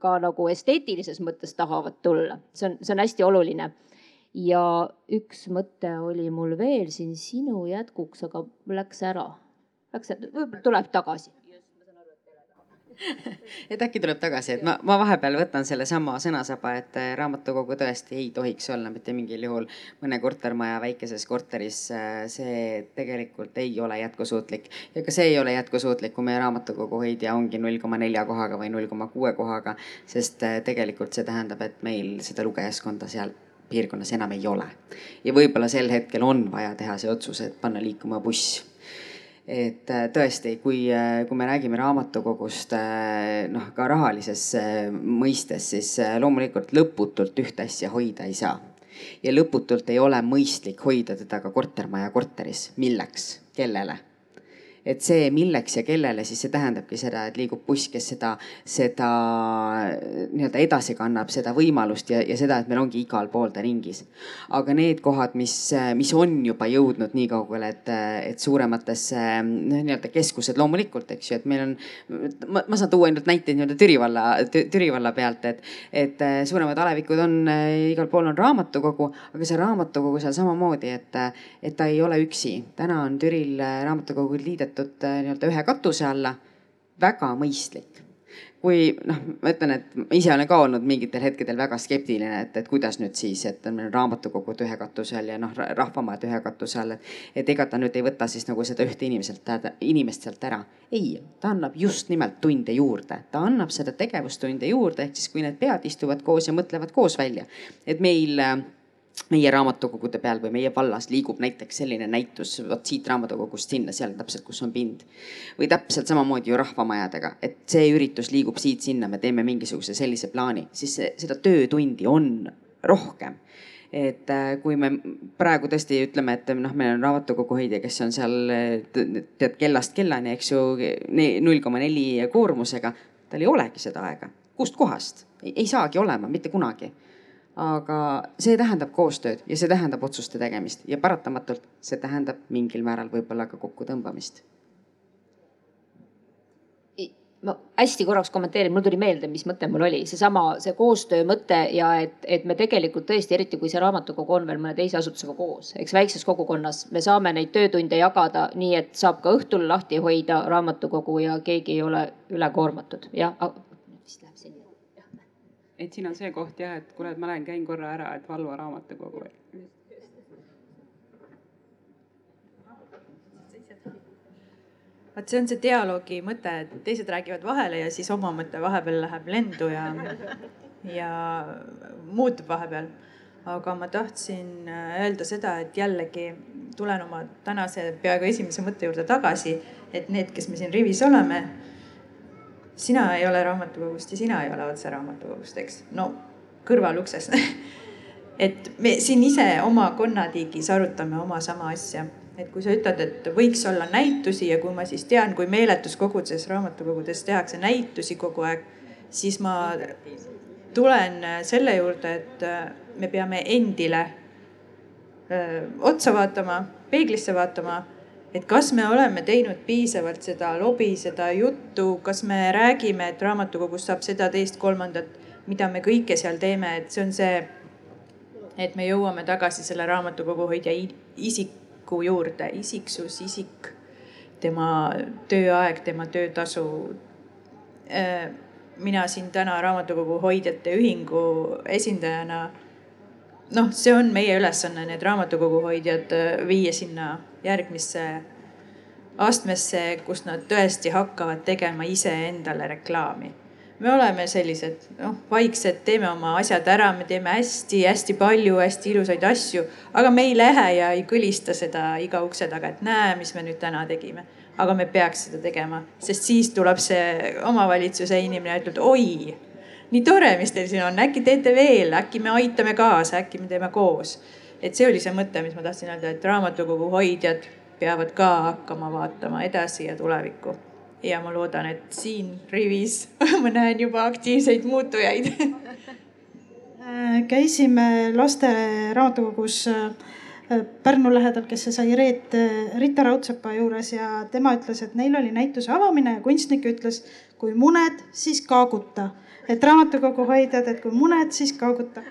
ka nagu esteetilises mõttes tahavad tulla, see on, see on hästi oluline. Ja üks mõte oli mul veel siin sinu jätkuks, aga läks ära. Läks, võib-olla tuleb tagasi
et äkki tuleb tagasi, et ma, ma vahepeal võtan sellesama sõnasaba, et äh, raamatukogu tõesti ei tohiks olla mitte mingil juhul mõne kortermaja väikeses korteris. Äh, see tegelikult ei ole jätkusuutlik ja ka see ei ole jätkusuutlik, kui meie raamatukogu hoidja ongi null koma nelja kohaga või null koma kuue kohaga, sest äh, tegelikult see tähendab, et meil seda lugejaskonda seal piirkonnas enam ei ole. ja võib-olla sel hetkel on vaja teha see otsus, et panna liikuma buss et äh, tõesti, kui, äh, kui me räägime raamatukogust äh, noh, ka rahalises mõistes, siis loomulikult lõputult ühte asja hoida ei saa. ja lõputult ei ole mõistlik hoida teda ka kortermaja korteris. milleks, kellele? Et see, milleks ja kellele, siis see tähendabki seda, et liigub buss, kes seda, seda nii-öelda edasi kannab, seda võimalust ja, ja seda, et meil ongi igal pool ta ringis. aga need kohad, mis, mis on juba jõudnud nii kaugele, et, et suurematesse noh, nii-öelda keskused loomulikult, eks ju, et meil on, ma, ma saan tuua ainult näiteid nii-öelda Türi valla, Türi valla pealt, et, et suuremad alevikud on, igal pool on raamatukogu, aga see raamatukogu seal samamoodi, et, et ta ei ole üksi. täna on Türil raamatukogud liidetud liidetud äh, nii-öelda ühe katuse alla. väga mõistlik. kui noh, ma ütlen, et ma ise olen ka olnud mingitel hetkedel väga skeptiline, et, et kuidas nüüd siis, et on meil raamatukogud ühe katuse all ja noh, rahvamaad ühe katuse all, et. et ega ta nüüd ei võta siis nagu seda ühte inimeselt, inimest sealt ära. ei, ta annab just nimelt tunde juurde, ta annab seda tegevustunde juurde, ehk siis kui need pead istuvad koos ja mõtlevad koos välja, et meil äh, meie raamatukogude peal või meie vallas liigub näiteks selline näitus, vot siit raamatukogust sinna, seal täpselt, kus on pind. või täpselt samamoodi ju rahvamajadega, et see üritus liigub siit-sinna, me teeme mingisuguse sellise plaani, siis seda töötundi on rohkem et äh, kui me praegu tõesti ütleme, et noh, meil on raamatukogu hoidja, kes on seal tead kellast kellani, eks ju, null koma neli koormusega, tal ei olegi seda aega. kust kohast? ei saagi olema mitte kunagi aga see tähendab koostööd ja see tähendab otsuste tegemist ja paratamatult see tähendab mingil määral võib-olla ka kokkutõmbamist.
ma hästi korraks kommenteerin, mul tuli meelde, mis mõte mul oli, seesama, see koostöö mõte ja et, et me tegelikult tõesti, eriti kui see raamatukogu on veel mõne teise asutusega koos, eks väikses kogukonnas me saame neid töötunde jagada nii, et saab ka õhtul lahti hoida raamatukogu ja keegi ei ole ülekoormatud, jah
et siin on see koht jah, et kuule, et ma lähen käin korra ära, et valva raamatukogu.
vot see on see dialoogi mõte, et teised räägivad vahele ja siis oma mõte vahepeal läheb lendu ja, ja muutub vahepeal. aga ma tahtsin äh, öelda seda, et jällegi tulen oma tänase peaaegu esimese mõtte juurde tagasi, et need, kes me siin rivis oleme, sina ei ole raamatukogust ja sina ei ole otse raamatukogust, eks, no kõrvaluksest et me siin ise oma konnatiigis arutame oma sama asja. Et kui sa ütled, et võiks olla näitusi ja kui ma siis tean, kui meeletus kogudes raamatukogudes tehakse näitusi kogu aeg, siis ma tulen selle juurde, et äh, me peame endile öö, äh, otsa vaatama, peeglisse vaatama, et kas me oleme teinud piisavalt seda lobi, seda juttu, kas me räägime, et raamatukogust saab seda, teist, kolmandat, mida me kõike seal teeme, et see on see, et me jõuame tagasi selle raamatukogu hoidja isik isiku juurde, isiksus, isik, tema tööaeg, tema töötasu. Äh, mina siin täna raamatukogu hoidjate ühingu esindajana. Noh, see on meie ülesanne, need raamatukogu hoidjad äh, viia sinna järgmisse astmesse, kus nad tõesti hakkavad tegema iseendale reklaami me oleme sellised noh, vaiksed, teeme oma asjad ära, me teeme hästi-hästi palju hästi ilusaid asju, aga me ei lähe ja ei kõlista seda iga ukse taga, et näe, mis me nüüd täna tegime. aga me peaks seda tegema, sest siis tuleb see omavalitsuse inimene ja ütleb, oi, nii tore, mis teil siin on, äkki teete veel, äkki me aitame kaasa, äkki me teeme koos. et see oli see mõte, mis ma tahtsin öelda, et raamatukogu hoidjad peavad ka hakkama vaatama edasi ja tulevikku ja ma loodan, et siin rivis ma näen juba aktiivseid muutujaid
käisime laste raamatukogus äh, Pärnu lähedal, kes sai Reet äh, Rita Raudsepa juures ja tema ütles, et neil oli näituse avamine ja kunstnik ütles, kui muned, siis kaaguta. Et raamatukogu hoidjad, et kui muned, siis kaaguta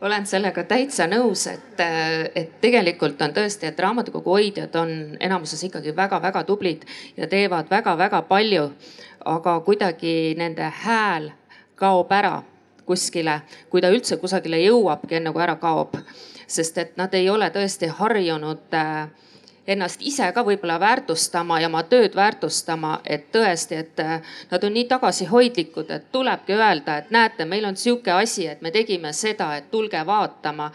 olen sellega täitsa nõus, et, et tegelikult on tõesti, et raamatukogu hoidjad on enamuses ikkagi väga-väga tublid ja teevad väga-väga palju. aga kuidagi nende hääl kaob ära kuskile, kui ta üldse kusagile jõuabki, enne kui ära kaob. sest et nad ei ole tõesti harjunud äh, ennast ise ka võib-olla väärtustama ja oma tööd väärtustama, et tõesti, et äh, nad on nii tagasihoidlikud, et tulebki öelda, et näete, meil on sihuke asi, et me tegime seda, et tulge vaatama.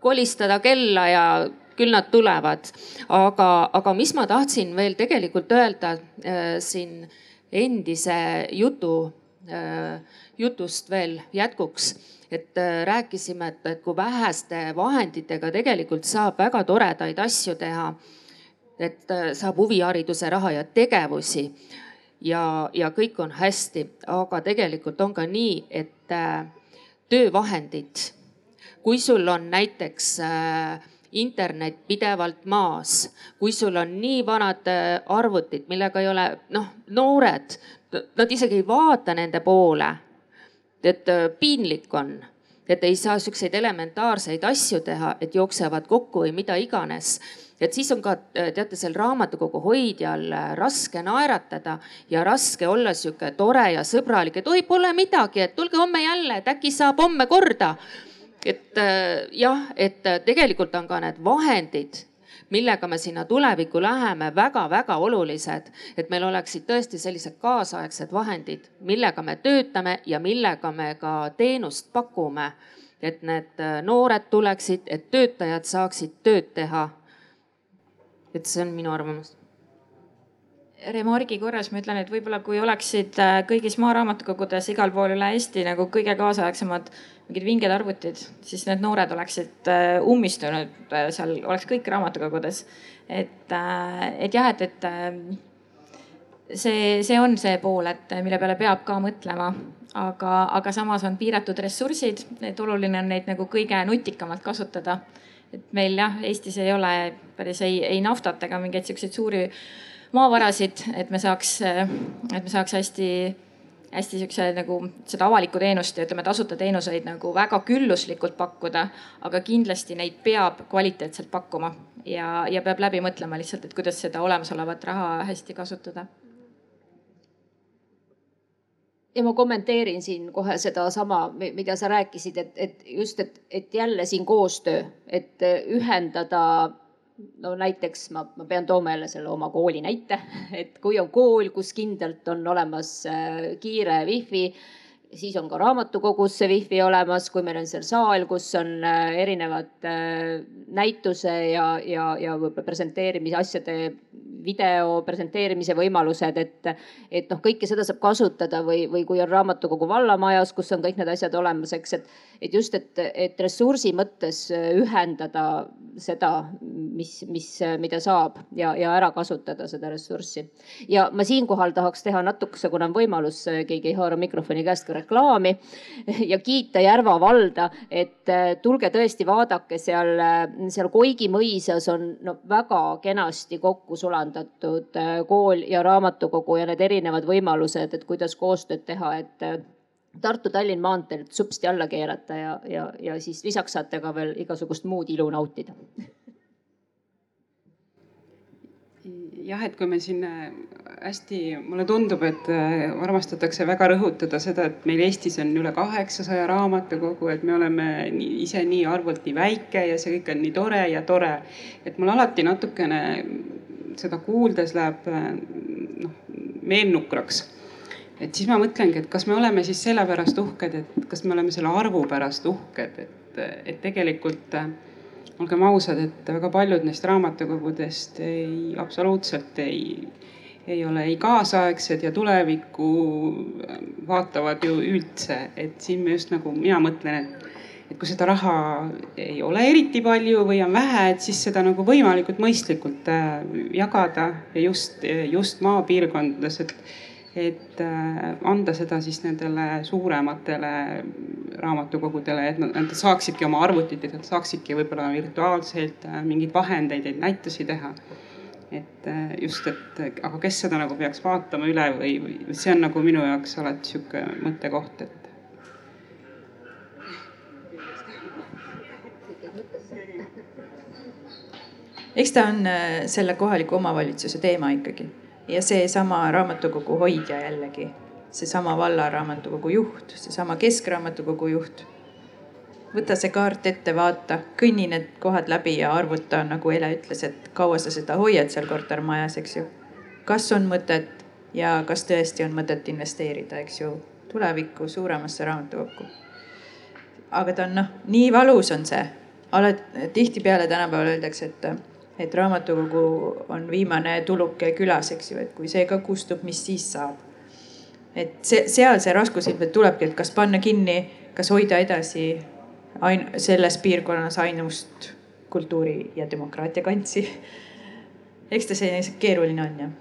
kolistada kella ja küll nad tulevad. aga, aga mis ma tahtsin veel tegelikult öelda äh, siin endise jutu äh,, jutust veel jätkuks et äh, rääkisime, et, et kui väheste vahenditega tegelikult saab väga toredaid asju teha. et äh, saab huvihariduse raha ja tegevusi ja, ja kõik on hästi, aga tegelikult on ka nii, et äh, töövahendid, kui sul on näiteks internet pidevalt maas, kui sul on nii vanad arvutid, millega ei ole noh, noored, nad isegi ei vaata nende poole et äh, piinlik on, et ei saa siukseid elementaarseid asju teha, et jooksevad kokku või mida iganes et siis on ka äh, teate seal raamatukogu hoidjal äh, raske naeratada ja raske olla sihuke tore ja sõbralik, et oi, pole midagi, et tulge homme jälle, et äkki saab homme korda. et jah, et tegelikult on ka need vahendid millega me sinna tulevikku läheme väga,, väga-väga olulised. et meil oleksid tõesti sellised kaasaegsed vahendid, millega me töötame ja millega me ka teenust pakume. et need äh, noored tuleksid, et töötajad saaksid tööd teha. et see on minu arvamus
remargi korras ma ütlen, et võib-olla kui oleksid äh, kõigis maaraamatukogudes igal pool üle Eesti nagu kõige kaasaegsemad mingid vinged arvutid, siis need noored oleksid äh, ummistunud, äh, seal oleks kõik raamatukogudes. et, et jah, et, et see, see on see pool, et mille peale peab ka mõtlema, aga, aga samas on piiratud ressursid, et oluline on neid nagu kõige nutikamalt kasutada. et meil jah, Eestis ei ole päris ei, ei naftat ega mingeid siukseid suuri maavarasid, et me saaks, et me saaks hästi, hästi siukse nagu seda avalikku teenust ja ütleme, tasuta teenuseid nagu väga külluslikult pakkuda. aga kindlasti neid peab kvaliteetselt pakkuma ja, ja peab läbi mõtlema lihtsalt, et kuidas seda olemasolevat raha hästi kasutada
ja ma kommenteerin siin kohe sedasama, mida sa rääkisid, et, et just, et, et jälle siin koostöö, et ühendada no näiteks ma, ma pean tooma jälle selle oma kooli näite, et kui on kool, kus kindlalt on olemas äh, kiire wifi siis on ka raamatukogus see wifi olemas, kui meil on seal saal, kus on äh, erinevad äh, näituse ja, ja, ja võib-olla presenteerimise asjade video presenteerimise võimalused, et, et noh, kõike seda saab kasutada või, või kui on raamatukogu vallamajas, kus on kõik need asjad olemas, eks, et, et just, et, et ressursi mõttes ühendada seda, mis, mis, mida saab ja, ja ära kasutada seda ressurssi. ja ma siinkohal tahaks teha natukese, kuna on võimalus, keegi ei haara mikrofoni käest ka reklaami ja kiita Järva valda, et tulge tõesti vaadake seal, seal Koigi mõisas on no väga kenasti kokku sulandatud kool ja raamatukogu ja need erinevad võimalused, et kuidas koostööd teha, et Tartu-Tallinn maanteelt supsti alla keerata ja, ja, ja siis lisaks saate ka veel igasugust muud ilu nautida
jah, et kui me siin äh, hästi, mulle tundub, et äh, armastatakse väga rõhutada seda, et meil Eestis on üle kaheksasaja raamatukogu, et me oleme nii, ise nii arvult nii väike ja see kõik on nii tore ja tore. et mul alati natukene seda kuuldes läheb äh, noh, meel nukraks. et siis ma mõtlengi, et kas me oleme siis sellepärast uhked, et kas me oleme selle arvu pärast uhked, et, et tegelikult olgem ausad, et väga paljud neist raamatukogudest ei, absoluutselt ei, ei ole ei kaasaegsed ja tulevikku vaatavad ju üldse, et siin me just nagu mina mõtlen, et et kui seda raha ei ole eriti palju või on vähe, et siis seda nagu võimalikult mõistlikult äh, jagada ja just, just maapiirkondades, et et äh, anda seda siis nendele suurematele raamatukogudele, et nad saaksidki oma arvutit, et nad saaksidki võib-olla virtuaalselt äh, mingeid vahendeid, et näitusi teha. et just, et aga kes seda nagu peaks vaatama üle või, või see on nagu minu jaoks alati sihuke mõttekoht, et
eks ta on selle kohaliku omavalitsuse teema ikkagi ja seesama raamatukogu hoidja jällegi, seesama vallaraamatukogu juht, seesama keskraamatukogu juht. võta see kaart ette, vaata, kõnni need kohad läbi ja arvuta, nagu Ele ütles, et kaua sa seda hoiad seal kortermajas, eks ju. kas on mõtet ja kas tõesti on mõtet investeerida, eks ju, tulevikku suuremasse raamatukokku. aga ta on noh, nii valus on see, alati tihtipeale tänapäeval öeldakse, et et raamatukogu on viimane tuluke külas, eks ju, et kui see ka kustub, mis siis saab. et see, seal see raskus ilmselt tulebki, et kas panna kinni, kas hoida edasi ain-, selles piirkonnas ainust kultuuri ja demokraatia kantsi. eks ta selline keeruline on jah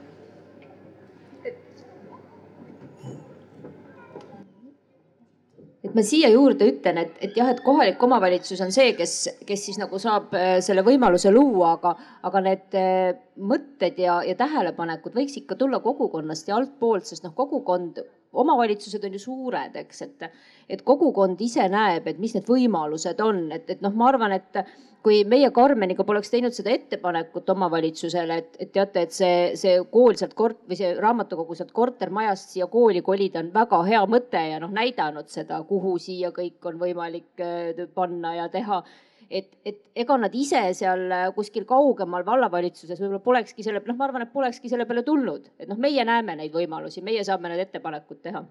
ma siia juurde ütlen, et, et jah, et kohalik omavalitsus on see, kes, kes siis nagu saab äh, selle võimaluse luua, aga, aga need äh, mõtted ja, ja tähelepanekud võiks ikka tulla kogukonnast ja altpoolt, sest noh, kogukond, omavalitsused on ju suured, eks, et, et kogukond ise näeb, et mis need võimalused on, et, et noh, ma arvan, et kui meie Karmeniga poleks teinud seda ettepanekut omavalitsusele, et, et teate, et see, see kool sealt kort- või see raamatukogu sealt kortermajast siia kooli kolida on väga hea mõte ja noh, näidanud seda, kuhu siia kõik on võimalik äh, panna ja teha et, et ega nad ise seal kuskil kaugemal vallavalitsuses võib-olla polekski selle, noh, ma arvan, et polekski selle peale tulnud, et noh, meie näeme neid võimalusi, meie saame need ettepanekud teha.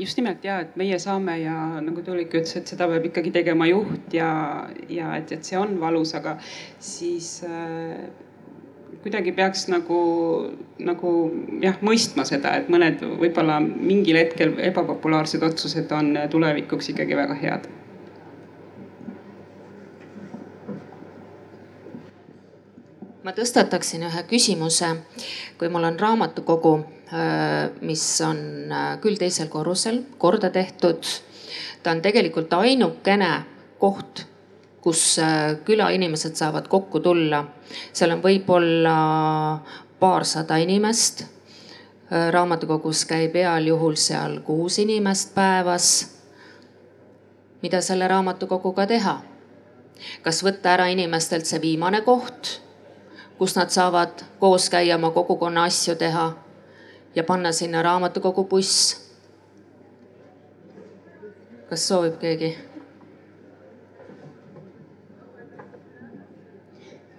Just nimelt ja, et meie saame ja nagu Tuulik ütles, et seda peab ikkagi tegema juht ja, ja et, et see on valus, aga siis äh, kuidagi peaks nagu, nagu jah, mõistma seda, et mõned võib-olla mingil hetkel ebapopulaarsed otsused on tulevikuks ikkagi väga head
ma tõstataksin ühe küsimuse. kui mul on raamatukogu, äh, mis on äh, küll teisel korrusel, korda tehtud. ta on tegelikult ainukene koht, kus äh, külainimesed saavad kokku tulla. seal on võib-olla paarsada inimest. raamatukogus käib heal juhul seal kuus inimest päevas. mida selle raamatukoguga teha? kas võtta ära inimestelt see viimane koht kus nad saavad koos käia, oma kogukonna asju teha ja panna sinna raamatukogu buss. kas soovib keegi?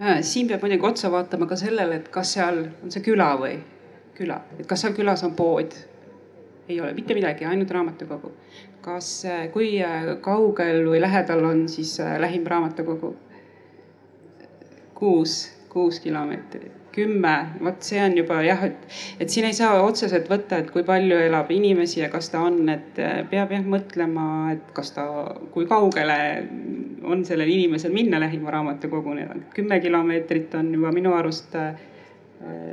Äh, siin peab muidugi otsa vaatama ka sellele, et kas seal on see küla või küla, et kas seal külas on pood. ei ole mitte midagi, ainult raamatukogu. kas, äh, kui äh, kaugel või lähedal on siis lähim raamatukogu? kuus, kuus kilomeetrit. Kümme, vot see on juba jah, et, et siin ei saa otseselt võtta, et kui palju elab inimesi ja kas ta on, et eh, peab jah mõtlema, et kas ta, kui kaugele on sellel inimesel minna lähima raamatukoguni. kümme kilomeetrit on juba minu arust eh,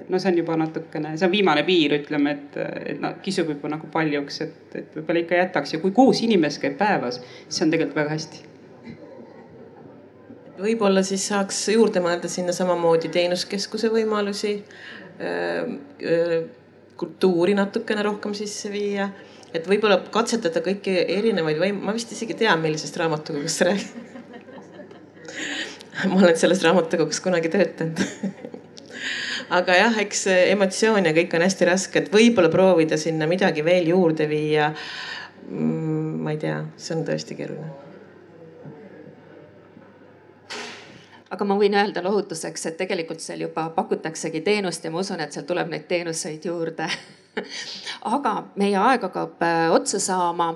no see on juba natukene, see on viimane piir, ütleme, et, et noh, kisub juba nagu paljuks, et, et võib-olla ikka jätaks. Ja kui kuus inimest käib päevas, siis on tegelikult väga hästi
võib-olla siis saaks juurde mõelda sinna samamoodi teenuskeskuse võimalusi, kultuuri natukene rohkem sisse viia, et võib-olla katsetada kõiki erinevaid või ma vist isegi tean, millisest raamatukogust sa räägid. Ma olen selles raamatukogus kunagi töötanud. Aga jah, eks emotsioon ja kõik on hästi raske, et võib-olla proovida sinna midagi veel juurde viia. Mm, ma ei tea, see on tõesti keeruline
aga ma võin öelda lohutuseks, et tegelikult seal juba pakutaksegi teenust ja ma usun, et seal tuleb neid teenuseid juurde aga meie aeg hakkab äh, otsa saama.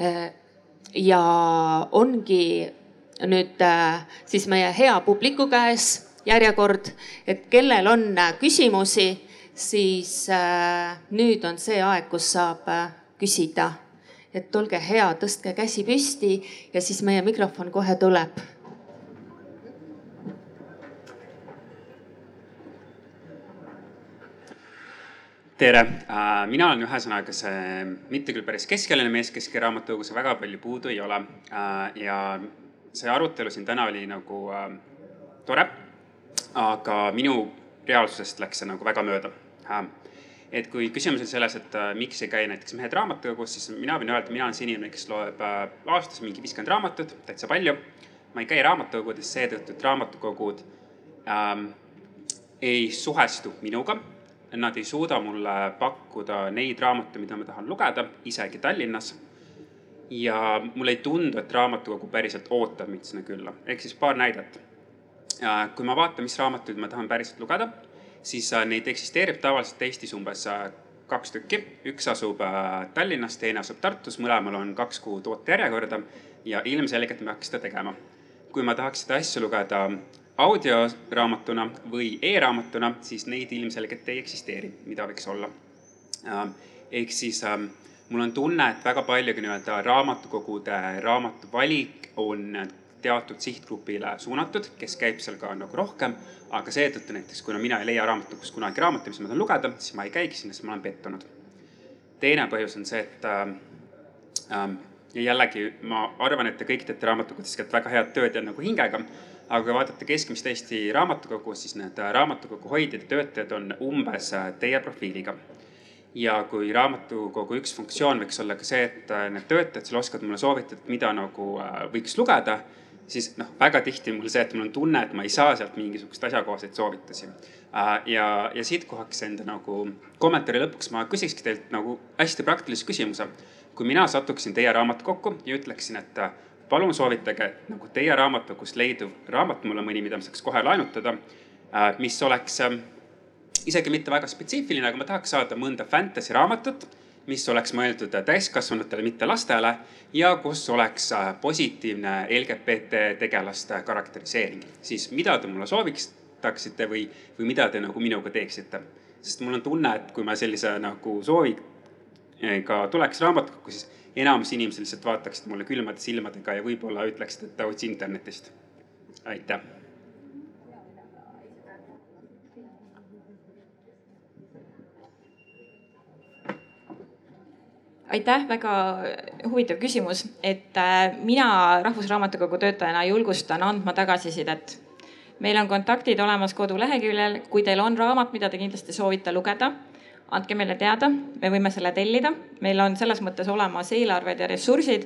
Äh, ja ongi nüüd äh, siis meie hea publiku käes järjekord, et kellel on küsimusi, siis nüüd on see aeg, kus saab küsida. et olge hea, tõstke käsi püsti ja siis meie mikrofon kohe tuleb
tere, äh, mina olen ühesõnaga see mitte küll päris keskealine mees, kes raamatukogus väga palju puudu ei ole. Äh, ja see arutelu siin täna oli nagu äh, tore. aga minu reaalsusest läks see nagu väga mööda. et kui küsimus on selles, et miks ei käi näiteks mehed raamatukogus, siis mina võin öelda, mina olen see inimene, kes loeb aastas mingi viiskümmend raamatut, täitsa palju. ma ei käi raamatukogudes seetõttu, et raamatukogud ähm, ei suhestu minuga nad ei suuda mulle pakkuda neid raamatuid, mida ma tahan lugeda, isegi Tallinnas. ja mulle ei tundu, et raamatukogu päriselt ootab mind sinna külla, ehk siis paar näidet. kui ma vaatan, mis raamatuid ma tahan päriselt lugeda, siis äh, neid eksisteerib tavaliselt Eestis umbes äh, kaks tükki, üks asub äh, Tallinnas, teine asub Tartus, mõlemal on kaks kuud ootejärjekorda ja ilmselgelt ma peaks seda tegema. kui ma tahaks seda asja lugeda audioraamatuna või e-raamatuna, siis neid ilmselgelt ei eksisteeri, mida võiks olla. Ähm, ehk siis ähm, mul on tunne, et väga paljugi nii-öelda raamatukogude raamatuvalik on teatud sihtgrupile suunatud, kes käib seal ka nagu rohkem. aga seetõttu näiteks, kuna mina ei leia raamatukogust kunagi raamatuid, mis ma tahan lugeda, siis ma ei käigi sinna, sest ma olen pettunud. teine põhjus on see, et ähm, ähm, ja jällegi ma arvan, et te kõik teete raamatukogudes väga head tööd ja nagu hingega aga kui vaadata keskmist Eesti raamatukogu, siis need raamatukogu hoidjad ja töötajad on umbes teie profiiliga. ja kui raamatukogu üks funktsioon võiks olla ka see, et need töötajad seal oskavad mulle soovitada, mida nagu äh, võiks lugeda, siis noh, väga tihti mul see, et mul on tunne, et ma ei saa sealt mingisuguseid asjakohaseid soovitusi. Äh, ja, ja siit kohaks enda nagu kommentaari lõpuks ma küsikski teilt nagu hästi praktilise küsimuse. kui mina satuksin teie raamatukokku ja ütleksin, et palun soovitage nagu teie raamatukogust leiduv raamat mulle mõni, mida ma saaks kohe laenutada, äh, mis oleks ähm, isegi mitte väga spetsiifiline, aga ma tahaks saada mõnda fantasy raamatut, mis oleks mõeldud täiskasvanutele, mitte lastele ja kus oleks äh, positiivne LGBT tegelaste karakteriseering. siis mida te mulle soovitaksite või, või mida te nagu minuga teeksite? sest mul on tunne, et kui ma sellise nagu sooviga tuleks raamatukokku, siis enamus inimesed lihtsalt vaataksid mulle külmade silmadega ja võib-olla ütleksid, et otsi internetist. aitäh.
aitäh, väga huvitav küsimus, et äh, mina Rahvusraamatukogu töötajana julgustan andma tagasisidet. meil on kontaktid olemas koduleheküljel, kui teil on raamat, mida te kindlasti soovite lugeda andke meile teada, me võime selle tellida. meil on selles mõttes olemas eelarved ja ressursid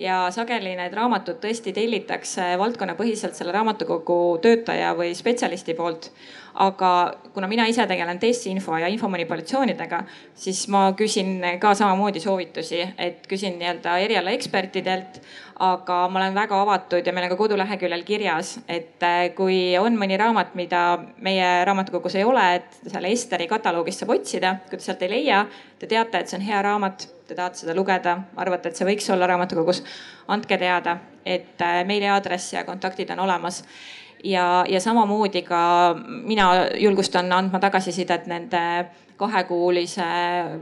ja sageli need raamatud tõesti tellitakse valdkonnapõhiselt selle raamatukogu töötaja või spetsialisti poolt. aga kuna mina ise tegelen testinfo ja infomanipulatsioonidega, siis ma küsin ka samamoodi soovitusi, et küsin nii-öelda erialaekspertidelt. Aga ma olen väga avatud ja meil on ka koduleheküljel kirjas, et äh, kui on mõni raamat, mida meie raamatukogus ei ole, et seal Esteri kataloogist saab otsida, kui te sealt ei leia, te teate, et see on hea raamat, te tahate seda lugeda, arvate, et see võiks olla raamatukogus, andke teada, et äh, meiliaadress ja kontaktid on olemas. Ja, ja samamoodi ka mina julgustan andma tagasisidet nende kahekuulise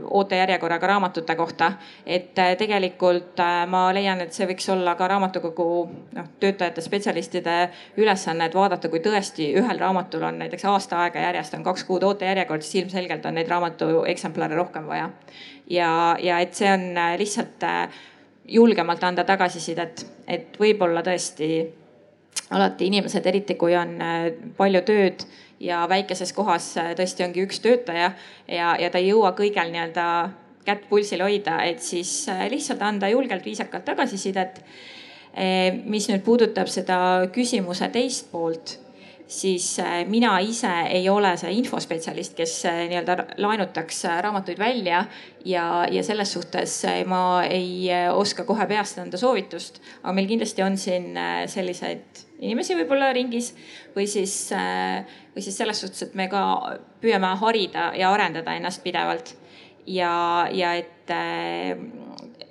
ootejärjekorraga raamatute kohta. et äh, tegelikult äh, ma leian, et see võiks olla ka raamatukogu noh, töötajate, spetsialistide ülesanne, et vaadata, kui tõesti ühel raamatul on näiteks aasta aega järjest on kaks kuud ootejärjekord, siis ilmselgelt on neid raamatu eksemplare rohkem vaja. ja, ja et see on äh, lihtsalt julgemalt anda tagasisidet, et võib-olla tõesti alati inimesed, eriti kui on palju tööd ja väikeses kohas äh, tõesti ongi üks töötaja ja, ja ta ei jõua kõigel nii-öelda kätt pulsil hoida, et siis äh, lihtsalt anda julgelt viisakalt tagasisidet. Äh, mis nüüd puudutab seda küsimuse teist poolt, siis mina ise ei ole see infospetsialist, kes nii-öelda laenutaks raamatuid välja ja, ja selles suhtes ma ei oska kohe peast anda soovitust, aga meil kindlasti on siin selliseid inimesi võib-olla ringis või siis äh, või siis selles suhtes, et me ka püüame harida ja arendada ennast pidevalt. ja, ja et äh,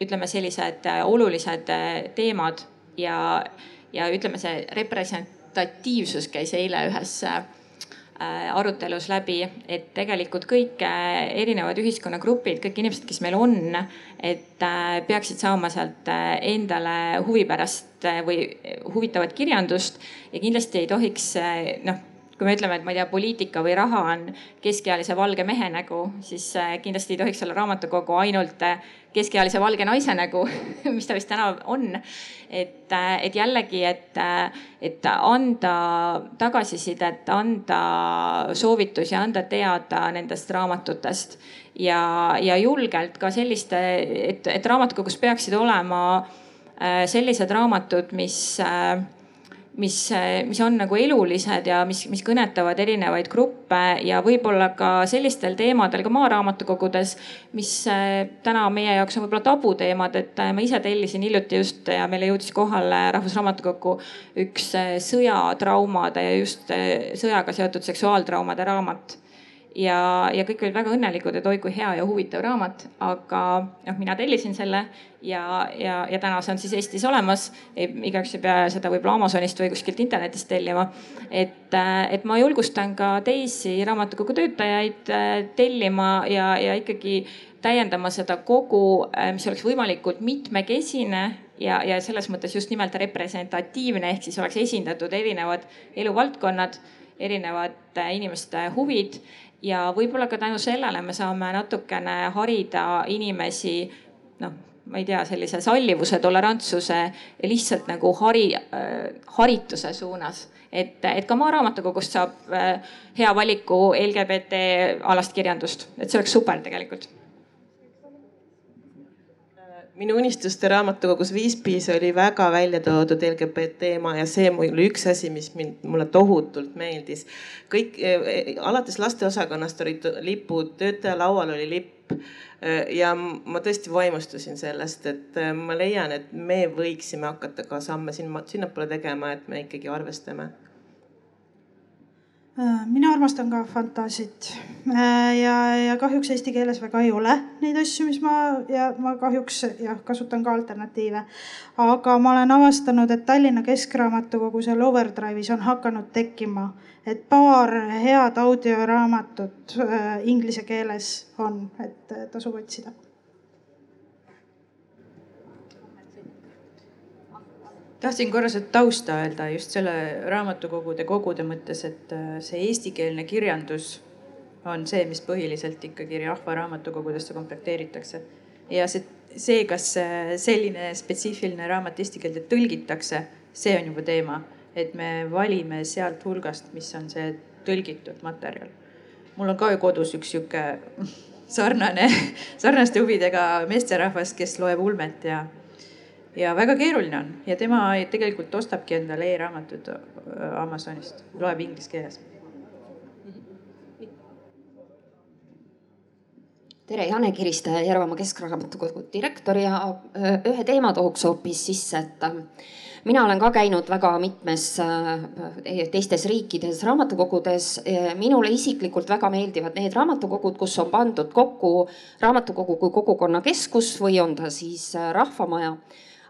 ütleme, sellised äh, olulised äh, teemad ja, ja ütleme, see representatiivsus käis eile ühes arutelus läbi, et tegelikult kõik erinevad ühiskonnagrupid, kõik inimesed, kes meil on, et peaksid saama sealt endale huvipärast või huvitavat kirjandust ja kindlasti ei tohiks noh kui me ütleme, et ma ei tea, poliitika või raha on keskealise valge mehe nägu, siis äh, kindlasti ei tohiks olla raamatukogu ainult äh, keskealise valge naise nägu mis ta vist täna on. et, äh, et jällegi, et, et anda tagasisidet, anda soovitusi, anda teada nendest raamatutest ja, ja julgelt ka selliste, et, et raamatukogus peaksid olema sellised raamatud, mis mis, mis on nagu elulised ja mis, mis kõnetavad erinevaid gruppe ja võib-olla ka sellistel teemadel ka maaraamatukogudes, mis eh, täna meie jaoks on võib-olla tabuteemad, et eh, ma ise tellisin hiljuti just ja meile jõudis kohale Rahvusraamatukokku üks eh, sõjatraumade ja just sõjaga seotud seksuaaltraumade raamat ja, ja kõik olid väga õnnelikud, et oi kui hea ja huvitav raamat, aga noh, mina tellisin selle ja, ja, ja täna see on siis Eestis olemas. igaüks ei pea seda võib-olla Amazonist või kuskilt internetist tellima. et, et ma julgustan ka teisi raamatukogu töötajaid äh, tellima ja, ja ikkagi täiendama seda kogu, äh, mis oleks võimalikult mitmekesine ja, ja selles mõttes just nimelt representatiivne, ehk siis oleks esindatud erinevad eluvaldkonnad erinevate inimeste huvid ja võib-olla ka tänu sellele me saame natukene harida inimesi noh, ma ei tea, sellise sallivuse, tolerantsuse ja lihtsalt nagu hari äh,, harituse suunas. et, et ka Maaraamatukogust saab äh, hea valiku LGBT alast kirjandust, et see oleks super tegelikult
minu unistuste raamatukogus Viispis oli väga välja toodud LGBT teema ja see oli üks asi, mis mind, mulle tohutult meeldis. kõik eh, alates lasteosakonnast olid lipud, töötaja laual oli lipp eh, ja ma tõesti vaimustusin sellest, et eh, ma leian, et me võiksime hakata ka samme sinna, sinnapoole tegema, et me ikkagi arvestame
Äh, mina armastan ka fantaasit äh, ja, ja kahjuks eesti keeles väga ei ole neid asju, mis ma ja ma kahjuks jah, kasutan ka alternatiive. aga ma olen avastanud, et Tallinna Keskraamatukogu seal Overdrive'is on hakanud tekkima, et paar head audioraamatut äh, inglise keeles on, et tasub otsida
tahtsin korra seda tausta öelda just selle raamatukogude kogude mõttes, et äh, see eestikeelne kirjandus on see, mis põhiliselt ikkagi rahvaraamatukogudesse komplekteeritakse. ja see, see, kas äh, selline spetsiifiline raamat eesti keelde tõlgitakse, see on juba teema, et me valime sealt hulgast, mis on see tõlgitud materjal. mul on ka ju kodus üks sihuke sarnane, sarnaste huvidega meesterahvas, kes loeb ulmet ja ja väga keeruline on ja tema tegelikult ostabki endale e-raamatud äh, Amazonist, loeb inglise keeles.
tere, Jane Kiriste, Järvamaa Keskraamatukogu direktor ja äh, ühe teema tooks hoopis sisse, et äh, mina olen ka käinud väga mitmes teistes riikides raamatukogudes. minule isiklikult väga meeldivad need raamatukogud, kus on pandud kokku raamatukogu kui kogukonnakeskus või on ta siis rahvamaja.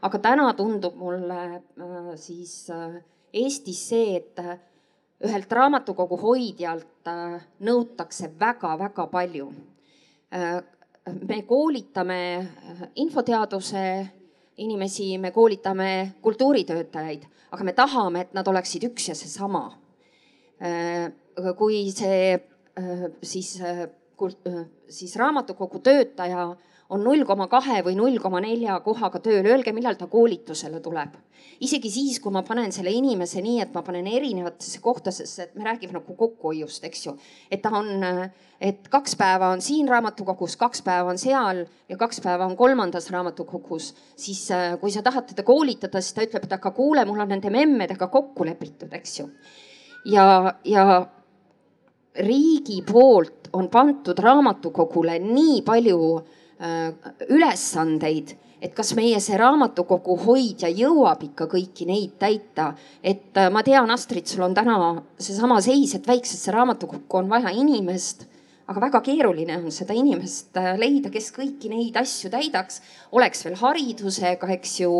Aga täna tundub mulle siis Eestis see, et ühelt raamatukogu hoidjalt äh, nõutakse väga-väga palju. Äh, me koolitame äh, infoteaduse inimesi, me koolitame kultuuritöötajaid, aga me tahame, et nad oleksid üks ja seesama. kui see siis, siis raamatukogu töötaja on null koma kahe või null koma nelja kohaga tööl, öelge, millal ta koolitusele tuleb. isegi siis, kui ma panen selle inimese nii, et ma panen erinevatesse kohtadesse, et me räägime nagu kokkuhoiust, eks ju. et ta on, et kaks päeva on siin raamatukogus, kaks päeva on seal ja kaks päeva on kolmandas raamatukogus. siis kui sa tahad teda koolitada, siis ta ütleb, et aga kuule, mul on nende memmedega kokku lepitud, eks ju. ja, ja riigi poolt on pandud raamatukogule nii palju Äh, ülesandeid, et kas meie see raamatukogu hoidja jõuab ikka kõiki neid täita. et äh, ma tean, Astrid, sul on täna seesama seis, et väiksesse raamatukokku on vaja inimest aga väga keeruline on seda inimest äh, leida, kes kõiki neid asju täidaks, oleks veel haridusega, eks ju.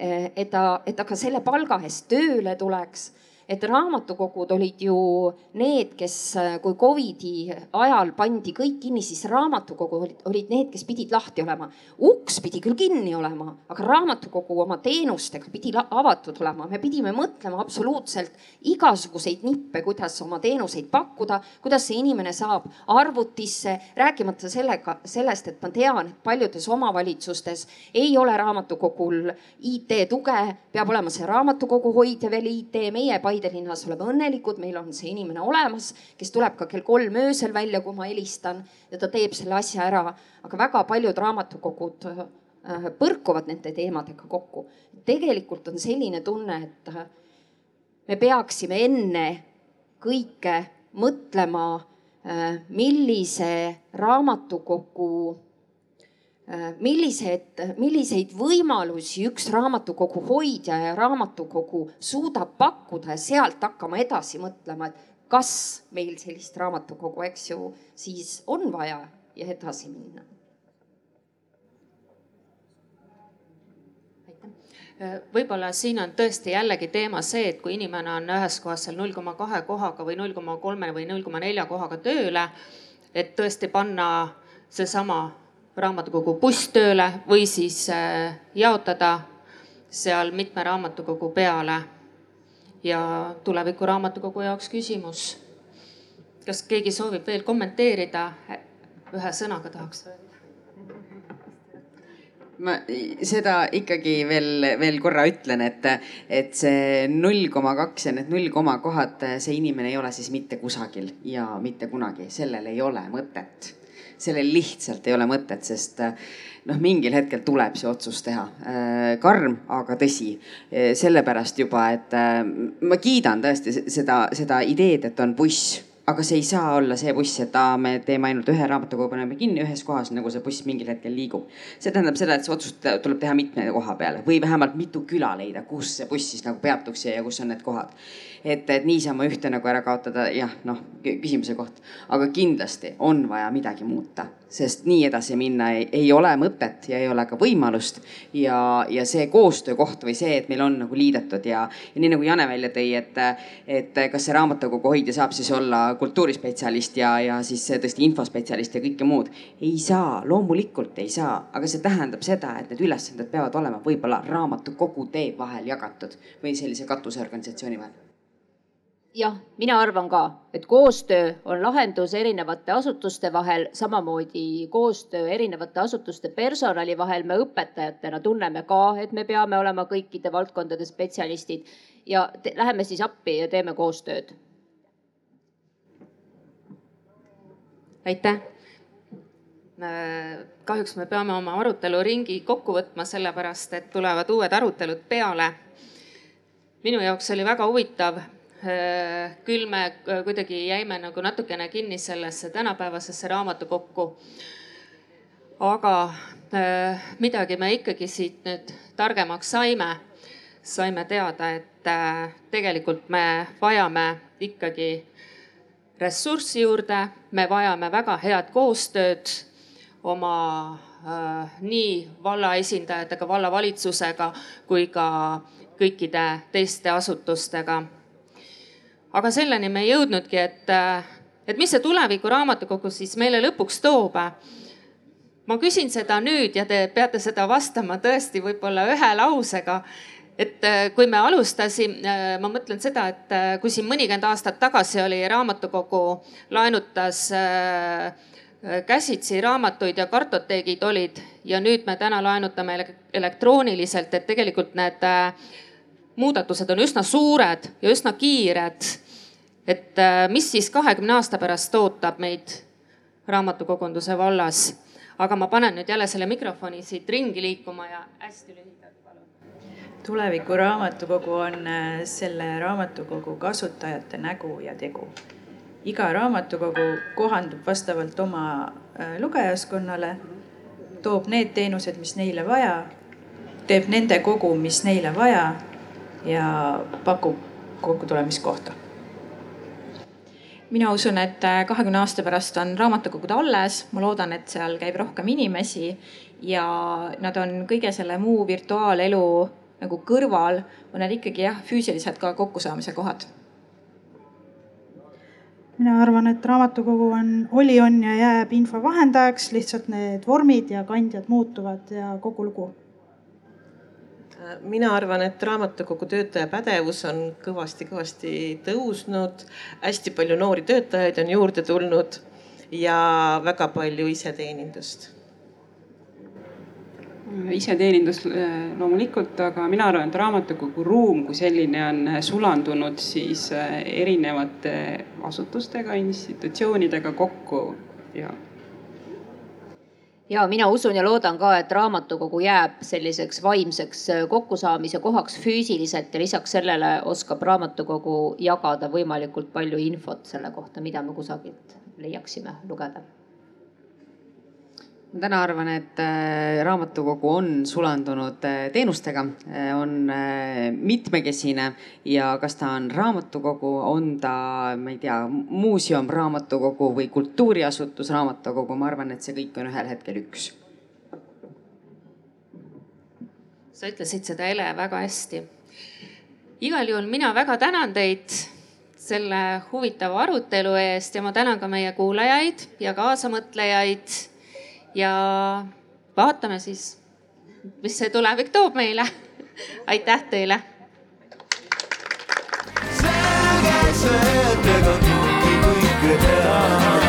et ta, et ta ka selle palga eest tööle tuleks et raamatukogud olid ju need, kes, kui Covidi ajal pandi kõik kinni, siis raamatukogu olid, olid need, kes pidid lahti olema. uks pidi küll kinni olema, aga raamatukogu oma teenustega pidi avatud olema. me pidime mõtlema absoluutselt igasuguseid nippe, kuidas oma teenuseid pakkuda, kuidas see inimene saab arvutisse, rääkimata sellega, sellest, et ma tean, et paljudes omavalitsustes ei ole raamatukogul IT-tuge, peab olema see raamatukogu hoidja veel IT, meie Paide linnas oleme õnnelikud, meil on see inimene olemas, kes tuleb ka kell kolm öösel välja, kui ma helistan ja ta teeb selle asja ära. aga väga paljud raamatukogud äh, põrkuvad nende teemadega kokku. tegelikult on selline tunne, et äh, me peaksime enne kõike mõtlema, äh, millise raamatukogu millised, milliseid võimalusi üks raamatukogu hoidja ja raamatukogu suudab pakkuda ja sealt hakkama edasi mõtlema, et kas meil sellist raamatukogu, eks ju, siis on vaja ja edasi minna.
Äh, võib-olla siin on tõesti jällegi teema see, et kui inimene on ühes kohas seal null koma kahe kohaga või null koma kolme või null koma nelja kohaga tööle, et tõesti panna seesama raamatukogu buss tööle või siis äh, jaotada seal mitme raamatukogu peale. ja tuleviku raamatukogu jaoks küsimus. kas keegi soovib veel kommenteerida? ühe sõnaga tahaks öelda
ma seda ikkagi veel, veel korra ütlen, et, et see null koma kaks ja need null koma kohad, see inimene ei ole siis mitte kusagil ja mitte kunagi, sellel ei ole mõtet sellel lihtsalt ei ole mõtet, sest noh, mingil hetkel tuleb see otsus teha. Äh, karm, aga tõsi. Äh, sellepärast juba, et äh, ma kiidan tõesti seda, seda ideed, et on buss aga see ei saa olla see buss, et aa, me teeme ainult ühe raamatukogu, paneme kinni ühes kohas, nagu see buss mingil hetkel liigub. see tähendab seda, et see otsus tuleb teha mitme koha peale või vähemalt mitu küla leida, kus see buss siis nagu peatuks ja kus on need kohad et, et niisama ühte nagu ära kaotada, jah, noh, küsimuse koht. aga kindlasti on vaja midagi muuta, sest nii edasi minna ei, ei ole mõtet ja ei ole ka võimalust. ja, ja see koostöökoht või see, et meil on nagu liidetud ja, ja nii nagu Jane välja tõi, et, et kas see raamatukogu hoidja saab siis olla kultuurispetsialist ja, ja siis tõesti infospetsialist ja kõike muud. ei saa, loomulikult ei saa, aga see tähendab seda, et need ülesanded peavad olema võib-olla raamatukogude vahel jagatud või sellise katuseorganisatsiooni vahel
jah, mina arvan ka, et koostöö on lahendus erinevate asutuste vahel, samamoodi koostöö erinevate asutuste personali vahel. me õpetajatena tunneme ka, et me peame olema kõikide valdkondade spetsialistid ja läheme siis appi ja teeme koostööd.
aitäh. kahjuks me peame oma aruteluringi kokku võtma, sellepärast et tulevad uued arutelud peale. minu jaoks oli väga huvitav küll me kuidagi jäime nagu natukene kinni sellesse tänapäevasesse raamatukokku. aga midagi me ikkagi siit nüüd targemaks saime. saime teada, et tegelikult me vajame ikkagi ressurssi juurde, me vajame väga head koostööd oma äh, nii valla esindajatega, vallavalitsusega kui ka kõikide teiste asutustega. Aga selleni me ei jõudnudki, et, äh, et mis see tuleviku raamatukogu siis meile lõpuks toob. ma küsin seda nüüd ja te peate seda vastama tõesti võib-olla ühe lausega et äh, kui me alustasime, äh, ma mõtlen seda, et äh, kui siin mõnikümmend aastat tagasi oli raamatukogu laenutas käsitsi raamatuid ja kartoteegid olid ja nüüd me täna laenutame elektrooniliselt, et tegelikult need muudatused on üsna suured ja üsna kiired. et mis siis kahekümne aasta pärast ootab meid raamatukogunduse vallas? aga ma panen nüüd jälle selle mikrofoni siit ringi liikuma ja hästi lühidalt
tuleviku raamatukogu on äh, selle raamatukogu kasutajate nägu ja tegu. iga raamatukogu kohandub vastavalt oma äh, lugejaskonnale, toob need teenused, mis neile vaja, teeb nende kogu, mis neile vaja ja pakub kokkutulemiskohta.
Mina usun, et äh, kahekümne aasta pärast on raamatukogud alles, ma loodan, et seal käib rohkem inimesi ja nad on kõige selle muu virtuaalelu nagu kõrval. On need ikkagi jah, füüsiliselt ka kokkusaamise kohad.
Mina arvan, et raamatukogu on, oli, on ja jääb info vahendajaks, lihtsalt need vormid ja kandjad muutuvad ja kogu lugu.
Mina arvan, et raamatukogu töötaja pädevus on kõvasti-kõvasti tõusnud. hästi palju noori töötajaid on juurde tulnud ja väga palju iseteenindust
iseteenindus äh, loomulikult, aga mina arvan, et raamatukogu ruum kui selline on sulandunud siis äh, erinevate asutustega, institutsioonidega kokku ja.
Ja mina usun ja loodan ka, et raamatukogu jääb selliseks vaimseks kokkusaamise kohaks füüsiliselt ja lisaks sellele oskab raamatukogu jagada võimalikult palju infot selle kohta, mida me kusagilt leiaksime lugeda
ma täna arvan, et äh, raamatukogu on sulandunud äh, teenustega, äh, on mitmekesine ja kas ta on raamatukogu, on ta, ma ei tea, muuseum, raamatukogu või kultuuriasutus, raamatukogu, ma arvan, et see kõik on ühel hetkel üks.
sa ütlesid seda, Ele, väga hästi. igal juhul mina väga tänan teid selle huvitava arutelu eest ja ma tänan ka meie kuulajaid ja kaasamõtlejaid ja vaatame siis, mis see tulevik toob meile. aitäh teile. selge see, et ega kõike teha.